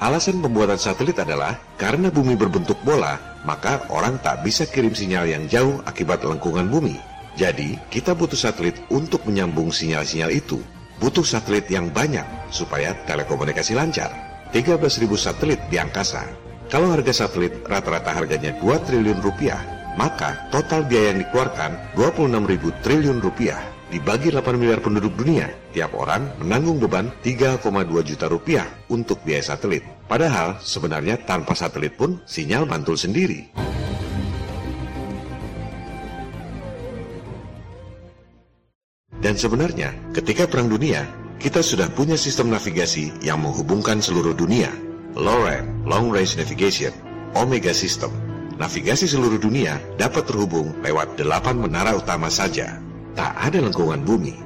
Alasan pembuatan satelit adalah karena bumi berbentuk bola, maka orang tak bisa kirim sinyal yang jauh akibat lengkungan bumi. Jadi, kita butuh satelit untuk menyambung sinyal-sinyal itu. Butuh satelit yang banyak supaya telekomunikasi lancar. 13.000 satelit di angkasa. Kalau harga satelit rata-rata harganya 2 triliun rupiah, maka total biaya yang dikeluarkan 26.000 triliun rupiah dibagi 8 miliar penduduk dunia. Tiap orang menanggung beban 3,2 juta rupiah untuk biaya satelit. Padahal sebenarnya tanpa satelit pun sinyal mantul sendiri. Dan sebenarnya ketika perang dunia, kita sudah punya sistem navigasi yang menghubungkan seluruh dunia. LORAN, Long Range Navigation, Omega System. Navigasi seluruh dunia dapat terhubung lewat delapan menara utama saja. Tak ada lengkungan bumi.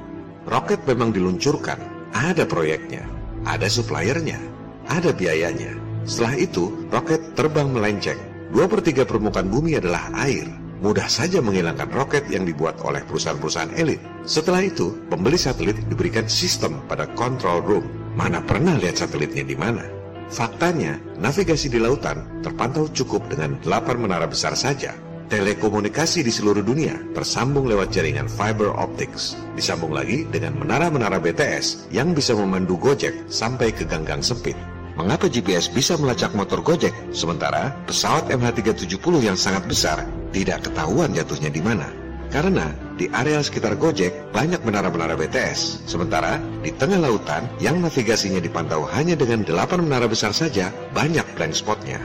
Roket memang diluncurkan, ada proyeknya, ada suppliernya, ada biayanya. Setelah itu, roket terbang melenceng. Dua per tiga permukaan bumi adalah air. Mudah saja menghilangkan roket yang dibuat oleh perusahaan-perusahaan elit. Setelah itu, pembeli satelit diberikan sistem pada control room. Mana pernah lihat satelitnya di mana? Faktanya, navigasi di lautan terpantau cukup dengan 8 menara besar saja. Telekomunikasi di seluruh dunia tersambung lewat jaringan fiber optics. Disambung lagi dengan menara-menara BTS yang bisa memandu Gojek sampai ke ganggang sempit. Mengapa GPS bisa melacak motor Gojek, sementara pesawat MH370 yang sangat besar tidak ketahuan jatuhnya di mana? Karena di area sekitar Gojek banyak menara-menara BTS, sementara di tengah lautan yang navigasinya dipantau hanya dengan 8 menara besar saja, banyak blank spotnya.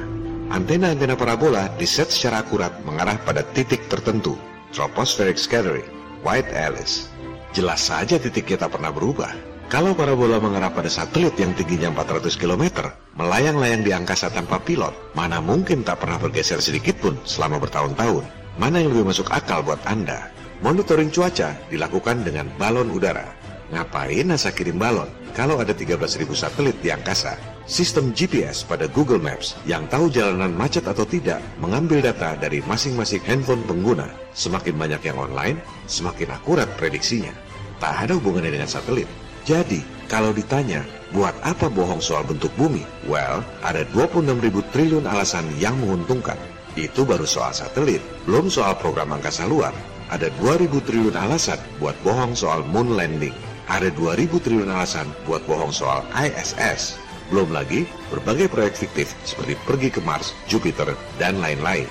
Antena-antena parabola diset secara akurat mengarah pada titik tertentu, tropospheric scattering, White Alice. Jelas saja titik kita pernah berubah. Kalau parabola mengarah pada satelit yang tingginya 400 km, melayang-layang di angkasa tanpa pilot, mana mungkin tak pernah bergeser sedikit pun selama bertahun-tahun? Mana yang lebih masuk akal buat Anda? Monitoring cuaca dilakukan dengan balon udara. Ngapain NASA kirim balon kalau ada 13.000 satelit di angkasa? Sistem GPS pada Google Maps yang tahu jalanan macet atau tidak mengambil data dari masing-masing handphone pengguna. Semakin banyak yang online, semakin akurat prediksinya. Tak ada hubungannya dengan satelit. Jadi, kalau ditanya, buat apa bohong soal bentuk bumi? Well, ada 26.000 triliun alasan yang menguntungkan. Itu baru soal satelit, belum soal program angkasa luar. Ada 2.000 triliun alasan buat bohong soal moon landing. Ada 2.000 triliun alasan buat bohong soal ISS. Belum lagi berbagai proyek fiktif seperti pergi ke Mars, Jupiter, dan lain-lain.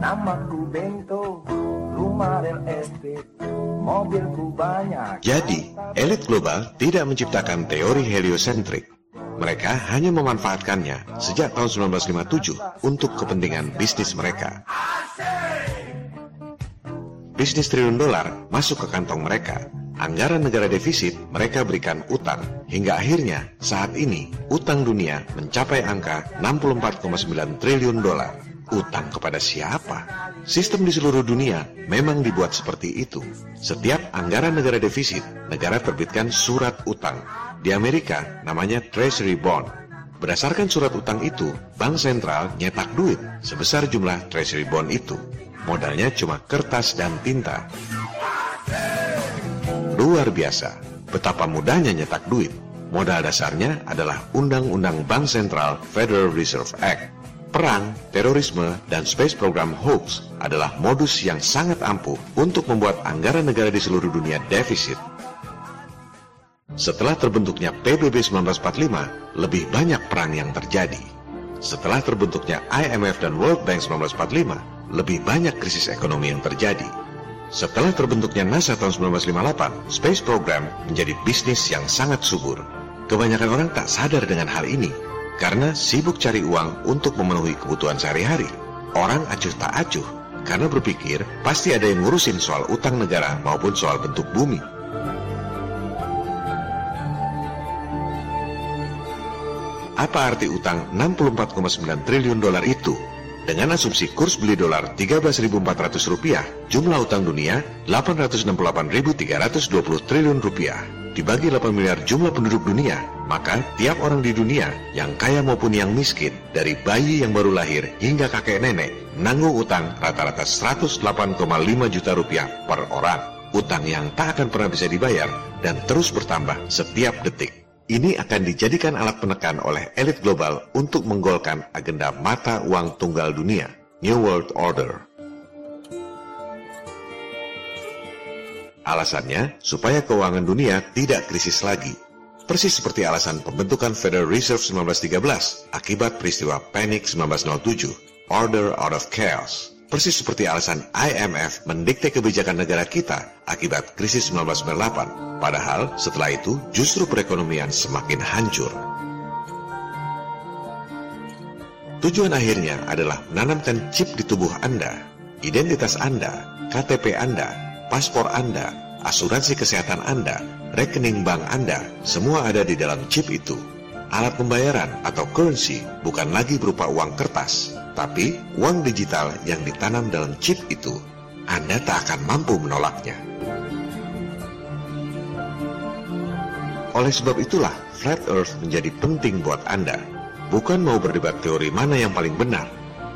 Namaku Bento, real estate, mobilku banyak. Jadi, elit global tidak menciptakan teori heliosentrik. Mereka hanya memanfaatkannya sejak tahun 1957 untuk kepentingan bisnis mereka. Bisnis triliun dolar masuk ke kantong mereka. Anggaran negara defisit mereka berikan utang. Hingga akhirnya saat ini utang dunia mencapai angka 64,9 triliun dolar. Utang kepada siapa? Sistem di seluruh dunia memang dibuat seperti itu. Setiap anggaran negara defisit, negara terbitkan surat utang. Di Amerika namanya Treasury Bond. Berdasarkan surat utang itu, bank sentral nyetak duit sebesar jumlah Treasury Bond itu. Modalnya cuma kertas dan tinta. Luar biasa, betapa mudahnya nyetak duit. Modal dasarnya adalah Undang-Undang Bank Sentral Federal Reserve Act. Perang, terorisme, dan space program hoax adalah modus yang sangat ampuh untuk membuat anggaran negara di seluruh dunia defisit. Setelah terbentuknya PBB 1945, lebih banyak perang yang terjadi. Setelah terbentuknya IMF dan World Bank 1945, lebih banyak krisis ekonomi yang terjadi. Setelah terbentuknya NASA tahun 1958, Space Program menjadi bisnis yang sangat subur. Kebanyakan orang tak sadar dengan hal ini, karena sibuk cari uang untuk memenuhi kebutuhan sehari-hari. Orang acuh tak acuh karena berpikir pasti ada yang ngurusin soal utang negara maupun soal bentuk bumi. Apa arti utang 64,9 triliun dolar itu? Dengan asumsi kurs beli dolar 13.400 rupiah, jumlah utang dunia 868.320 triliun rupiah. Dibagi 8 miliar jumlah penduduk dunia, maka tiap orang di dunia, yang kaya maupun yang miskin, dari bayi yang baru lahir hingga kakek nenek, nanggung utang rata-rata 108,5 juta rupiah per orang. Utang yang tak akan pernah bisa dibayar dan terus bertambah setiap detik. Ini akan dijadikan alat penekan oleh elit global untuk menggolkan agenda mata uang tunggal dunia, New World Order. Alasannya supaya keuangan dunia tidak krisis lagi. Persis seperti alasan pembentukan Federal Reserve 1913 akibat peristiwa Panic 1907, Order out of Chaos. Persis seperti alasan IMF mendikte kebijakan negara kita akibat krisis 1998. Padahal setelah itu justru perekonomian semakin hancur. Tujuan akhirnya adalah menanamkan chip di tubuh Anda, identitas Anda, KTP Anda, paspor Anda, asuransi kesehatan Anda, rekening bank Anda, semua ada di dalam chip itu. Alat pembayaran atau currency bukan lagi berupa uang kertas, tapi uang digital yang ditanam dalam chip itu. Anda tak akan mampu menolaknya. Oleh sebab itulah, Flat Earth menjadi penting buat Anda. Bukan mau berdebat teori mana yang paling benar.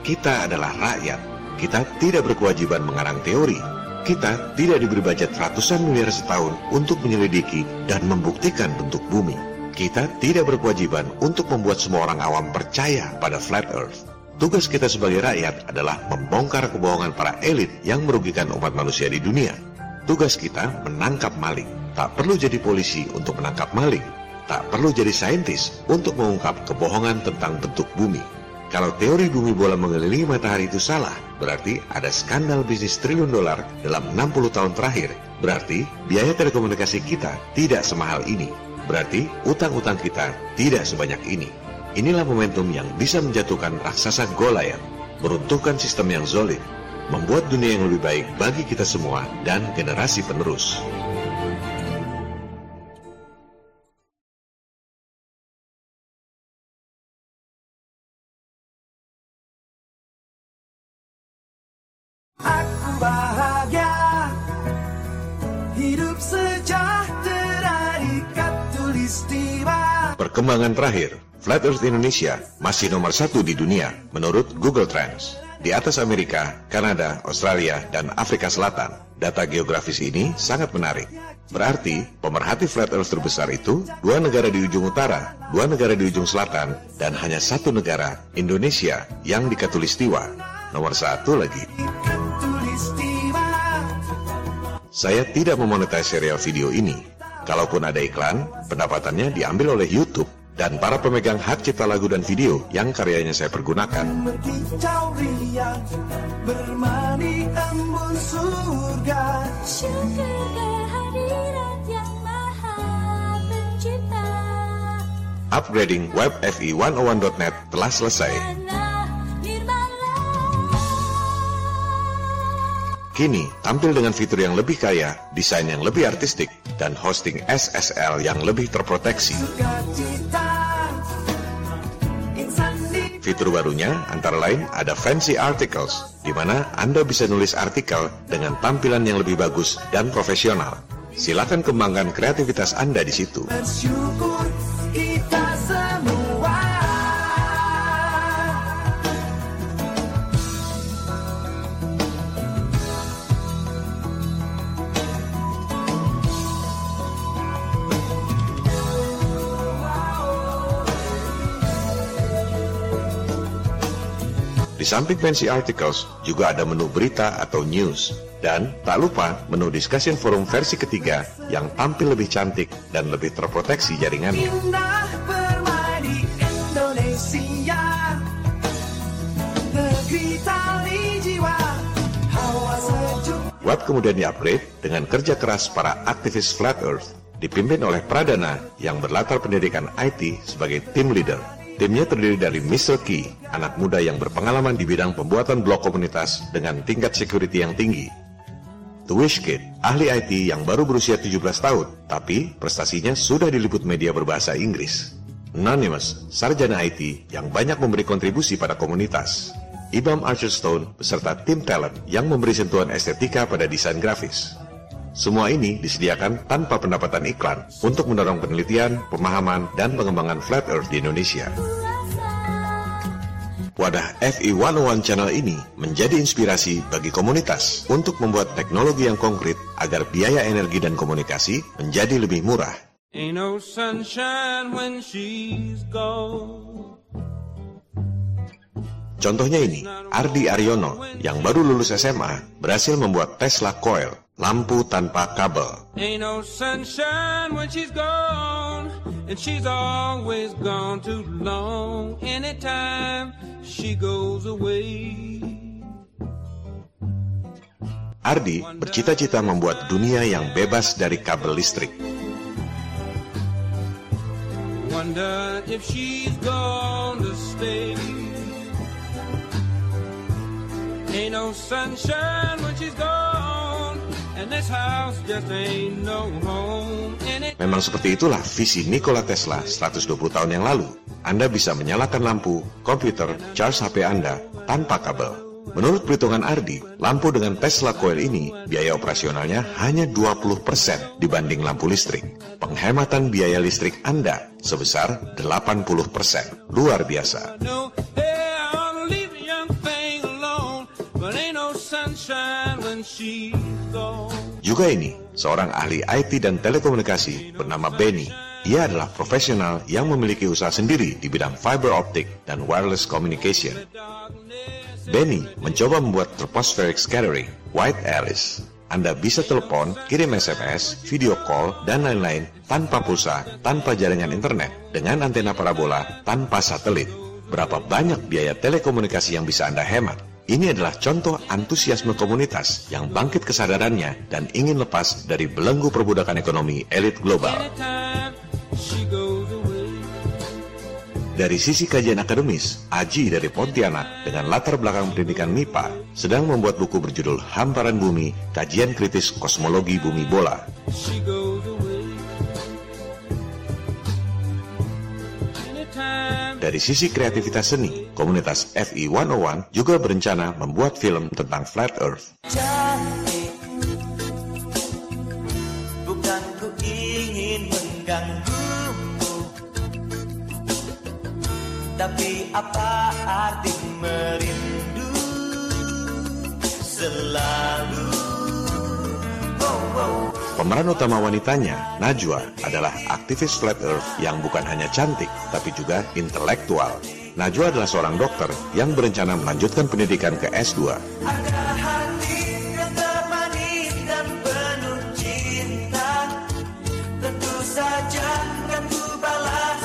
Kita adalah rakyat. Kita tidak berkewajiban mengarang teori. Kita tidak diberi budget ratusan miliar setahun untuk menyelidiki dan membuktikan bentuk bumi. Kita tidak berkewajiban untuk membuat semua orang awam percaya pada Flat Earth. Tugas kita sebagai rakyat adalah membongkar kebohongan para elit yang merugikan umat manusia di dunia. Tugas kita menangkap maling. Tak perlu jadi polisi untuk menangkap maling. Tak perlu jadi saintis untuk mengungkap kebohongan tentang bentuk bumi. Kalau teori bumi bola mengelilingi matahari itu salah, berarti ada skandal bisnis triliun dolar dalam 60 tahun terakhir. Berarti biaya telekomunikasi kita tidak semahal ini. Berarti utang-utang kita tidak sebanyak ini. Inilah momentum yang bisa menjatuhkan raksasa Goliath, meruntuhkan sistem yang zolim, membuat dunia yang lebih baik bagi kita semua dan generasi penerus. Aku bahagia. Hidup sejahtera di katulistiwa Perkembangan terakhir, Flat Earth Indonesia masih nomor satu di dunia menurut Google Trends. Di atas Amerika, Kanada, Australia, dan Afrika Selatan. Data geografis ini sangat menarik. Berarti, pemerhati Flat Earth terbesar itu dua negara di ujung utara, dua negara di ujung selatan, dan hanya satu negara, Indonesia, yang di Katulistiwa. Nomor satu lagi. Saya tidak memonetize serial video ini. Kalaupun ada iklan, pendapatannya diambil oleh YouTube dan para pemegang hak cipta lagu dan video yang karyanya saya pergunakan. Upgrading web FI101.net telah selesai. Kini, tampil dengan fitur yang lebih kaya, desain yang lebih artistik, dan hosting SSL yang lebih terproteksi. Fitur barunya antara lain ada Fancy Articles, di mana Anda bisa nulis artikel dengan tampilan yang lebih bagus dan profesional. Silakan kembangkan kreativitas Anda di situ. Di samping fancy articles, juga ada menu berita atau news. Dan tak lupa menu discussion forum versi ketiga yang tampil lebih cantik dan lebih terproteksi jaringannya. Web kemudian di-upgrade dengan kerja keras para aktivis Flat Earth, dipimpin oleh Pradana yang berlatar pendidikan IT sebagai tim leader. Timnya terdiri dari Mr. Key, anak muda yang berpengalaman di bidang pembuatan blog komunitas dengan tingkat security yang tinggi. The Wish Kid, ahli IT yang baru berusia 17 tahun, tapi prestasinya sudah diliput media berbahasa Inggris. Anonymous, sarjana IT yang banyak memberi kontribusi pada komunitas. Ibam Archerstone beserta tim talent yang memberi sentuhan estetika pada desain grafis. Semua ini disediakan tanpa pendapatan iklan untuk mendorong penelitian, pemahaman, dan pengembangan Flat Earth di Indonesia. Wadah FI 101 Channel ini menjadi inspirasi bagi komunitas untuk membuat teknologi yang konkret agar biaya energi dan komunikasi menjadi lebih murah. Ain't no sunshine when she's gone. Contohnya ini, Ardi Aryono yang baru lulus SMA berhasil membuat Tesla Coil, lampu tanpa kabel. Ain't no sunshine when she's gone. And she's always gone too long. Anytime she goes away. Ardi bercita-cita membuat dunia yang bebas dari kabel listrik. Wonder if she's gone to stay. Ain't no sunshine when she's gone. Memang seperti itulah visi Nikola Tesla 120 tahun yang lalu. Anda bisa menyalakan lampu, komputer, charge HP Anda tanpa kabel. Menurut perhitungan Ardi, lampu dengan Tesla Coil ini biaya operasionalnya hanya 20% dibanding lampu listrik. Penghematan biaya listrik Anda sebesar 80%. Luar biasa. sunshine when. Juga ini, seorang ahli IT dan telekomunikasi bernama Benny. Ia adalah profesional yang memiliki usaha sendiri di bidang fiber optic dan wireless communication. Benny mencoba membuat tropospheric scattering, white Alice. Anda bisa telepon, kirim SMS, video call, dan lain-lain tanpa pulsa, tanpa jaringan internet, dengan antena parabola, tanpa satelit. Berapa banyak biaya telekomunikasi yang bisa Anda hemat? Ini adalah contoh antusiasme komunitas yang bangkit kesadarannya dan ingin lepas dari belenggu perbudakan ekonomi elit global. Dari sisi kajian akademis, Aji dari Pontianak dengan latar belakang pendidikan MIPA sedang membuat buku berjudul Hamparan Bumi, Kajian Kritis Kosmologi Bumi Bola. Dari sisi kreativitas seni, komunitas FI 101 juga berencana membuat film tentang Flat Earth. cantik Bukan ku ingin mengganggumu Tapi apa arti merindu Selalu oh, oh. Pemeran utama wanitanya, Najwa, adalah aktivis Flat Earth yang bukan hanya cantik, tapi juga intelektual. Najwa adalah seorang dokter yang berencana melanjutkan pendidikan ke S2. Ada hati yang termanis dan penuh cinta Tentu saja kan ku balas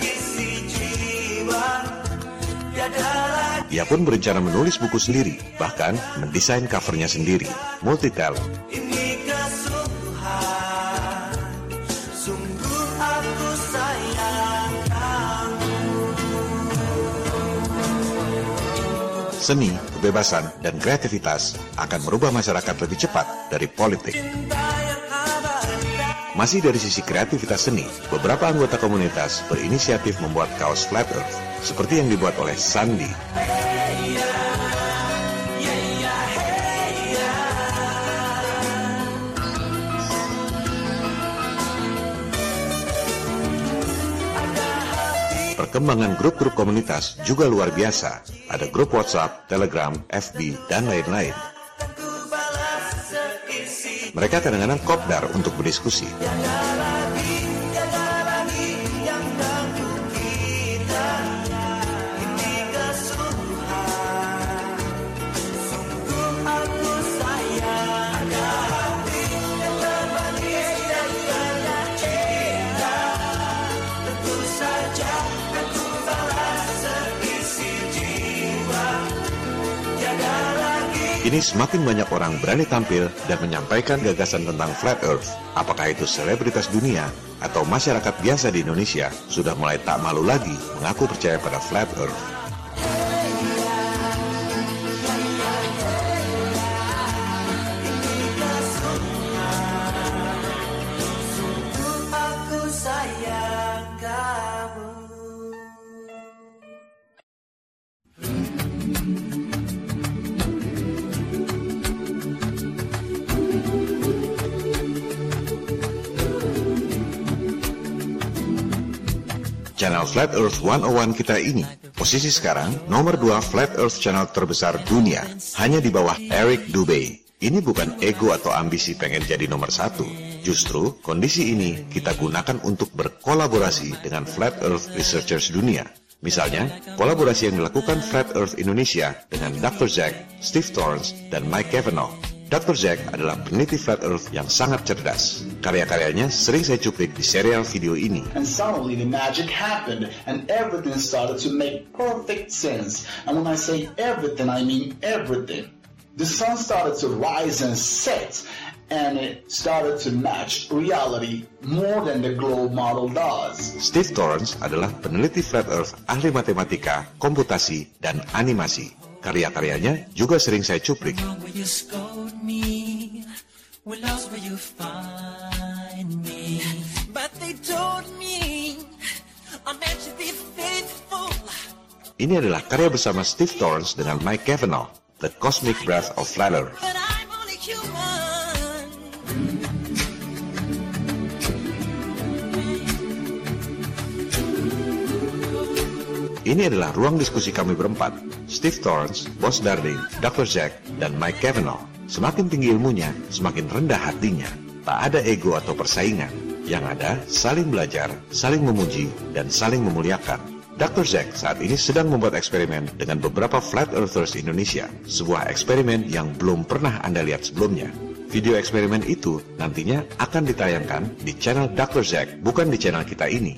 seisi jiwa Tiada lagi Ia pun berencana menulis buku sendiri, bahkan mendesain covernya sendiri. Multi talent. Seni, kebebasan, dan kreativitas akan merubah masyarakat lebih cepat dari politik. Masih dari sisi kreativitas seni, beberapa anggota komunitas berinisiatif membuat kaos Flat Earth, seperti yang dibuat oleh Sandy. Perkembangan grup-grup komunitas juga luar biasa. Ada grup WhatsApp, Telegram, FB, dan lain-lain. Mereka kadang-kadang kopdar untuk berdiskusi. Kini semakin banyak orang berani tampil dan menyampaikan gagasan tentang Flat Earth. Apakah itu selebritas dunia atau masyarakat biasa di Indonesia sudah mulai tak malu lagi mengaku percaya pada Flat Earth. Flat Earth 101 kita ini, posisi sekarang nomor 2 Flat Earth channel terbesar dunia, hanya di bawah Eric Dubay. Ini bukan ego atau ambisi pengen jadi nomor satu. Justru, kondisi ini kita gunakan untuk berkolaborasi dengan Flat Earth Researchers dunia. Misalnya, kolaborasi yang dilakukan Flat Earth Indonesia dengan Dr. Zack, Steve Torrance, dan Mike Cavanaugh. Dr. Zack adalah peneliti Flat Earth yang sangat cerdas. Karya-karyanya sering saya cuplik di serial video ini. And suddenly the magic happened and everything started to make perfect sense. And when I say everything, I mean everything. The sun started to rise and set and it started to match reality more than the globe model does. Steve Torrance adalah peneliti Flat Earth, ahli matematika, komputasi, dan animasi. Karya-karyanya juga sering saya cuplik. Me, where lost where you find me. But they told me I'm meant to be faithful. Ini adalah karya bersama Steve Torrance dengan Mike Cavanaugh, The Cosmic Breath of Flat Earth. But I'm only human. Ini adalah ruang diskusi kami berempat, Steve Torrance, Boss Darling, Dr. Zack, dan Mike Cavanaugh. Semakin tinggi ilmunya, semakin rendah hatinya. Tak ada ego atau persaingan. Yang ada, saling belajar, saling memuji, dan saling memuliakan. Dr. Zack saat ini sedang membuat eksperimen dengan beberapa Flat Earthers Indonesia. Sebuah eksperimen yang belum pernah Anda lihat sebelumnya. Video eksperimen itu nantinya akan ditayangkan di channel Dr. Zack, bukan di channel kita ini.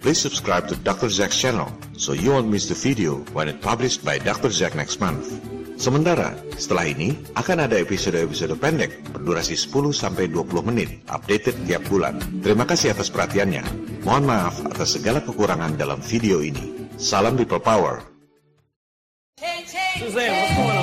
Please subscribe to Dr. Zack's channel so you won't miss the video when it published by Dr. Zack next month. Sementara, setelah ini akan ada episode-episode pendek berdurasi 10-20 menit, updated tiap bulan. Terima kasih atas perhatiannya. Mohon maaf atas segala kekurangan dalam video ini. Salam People Power. Going on? Hey,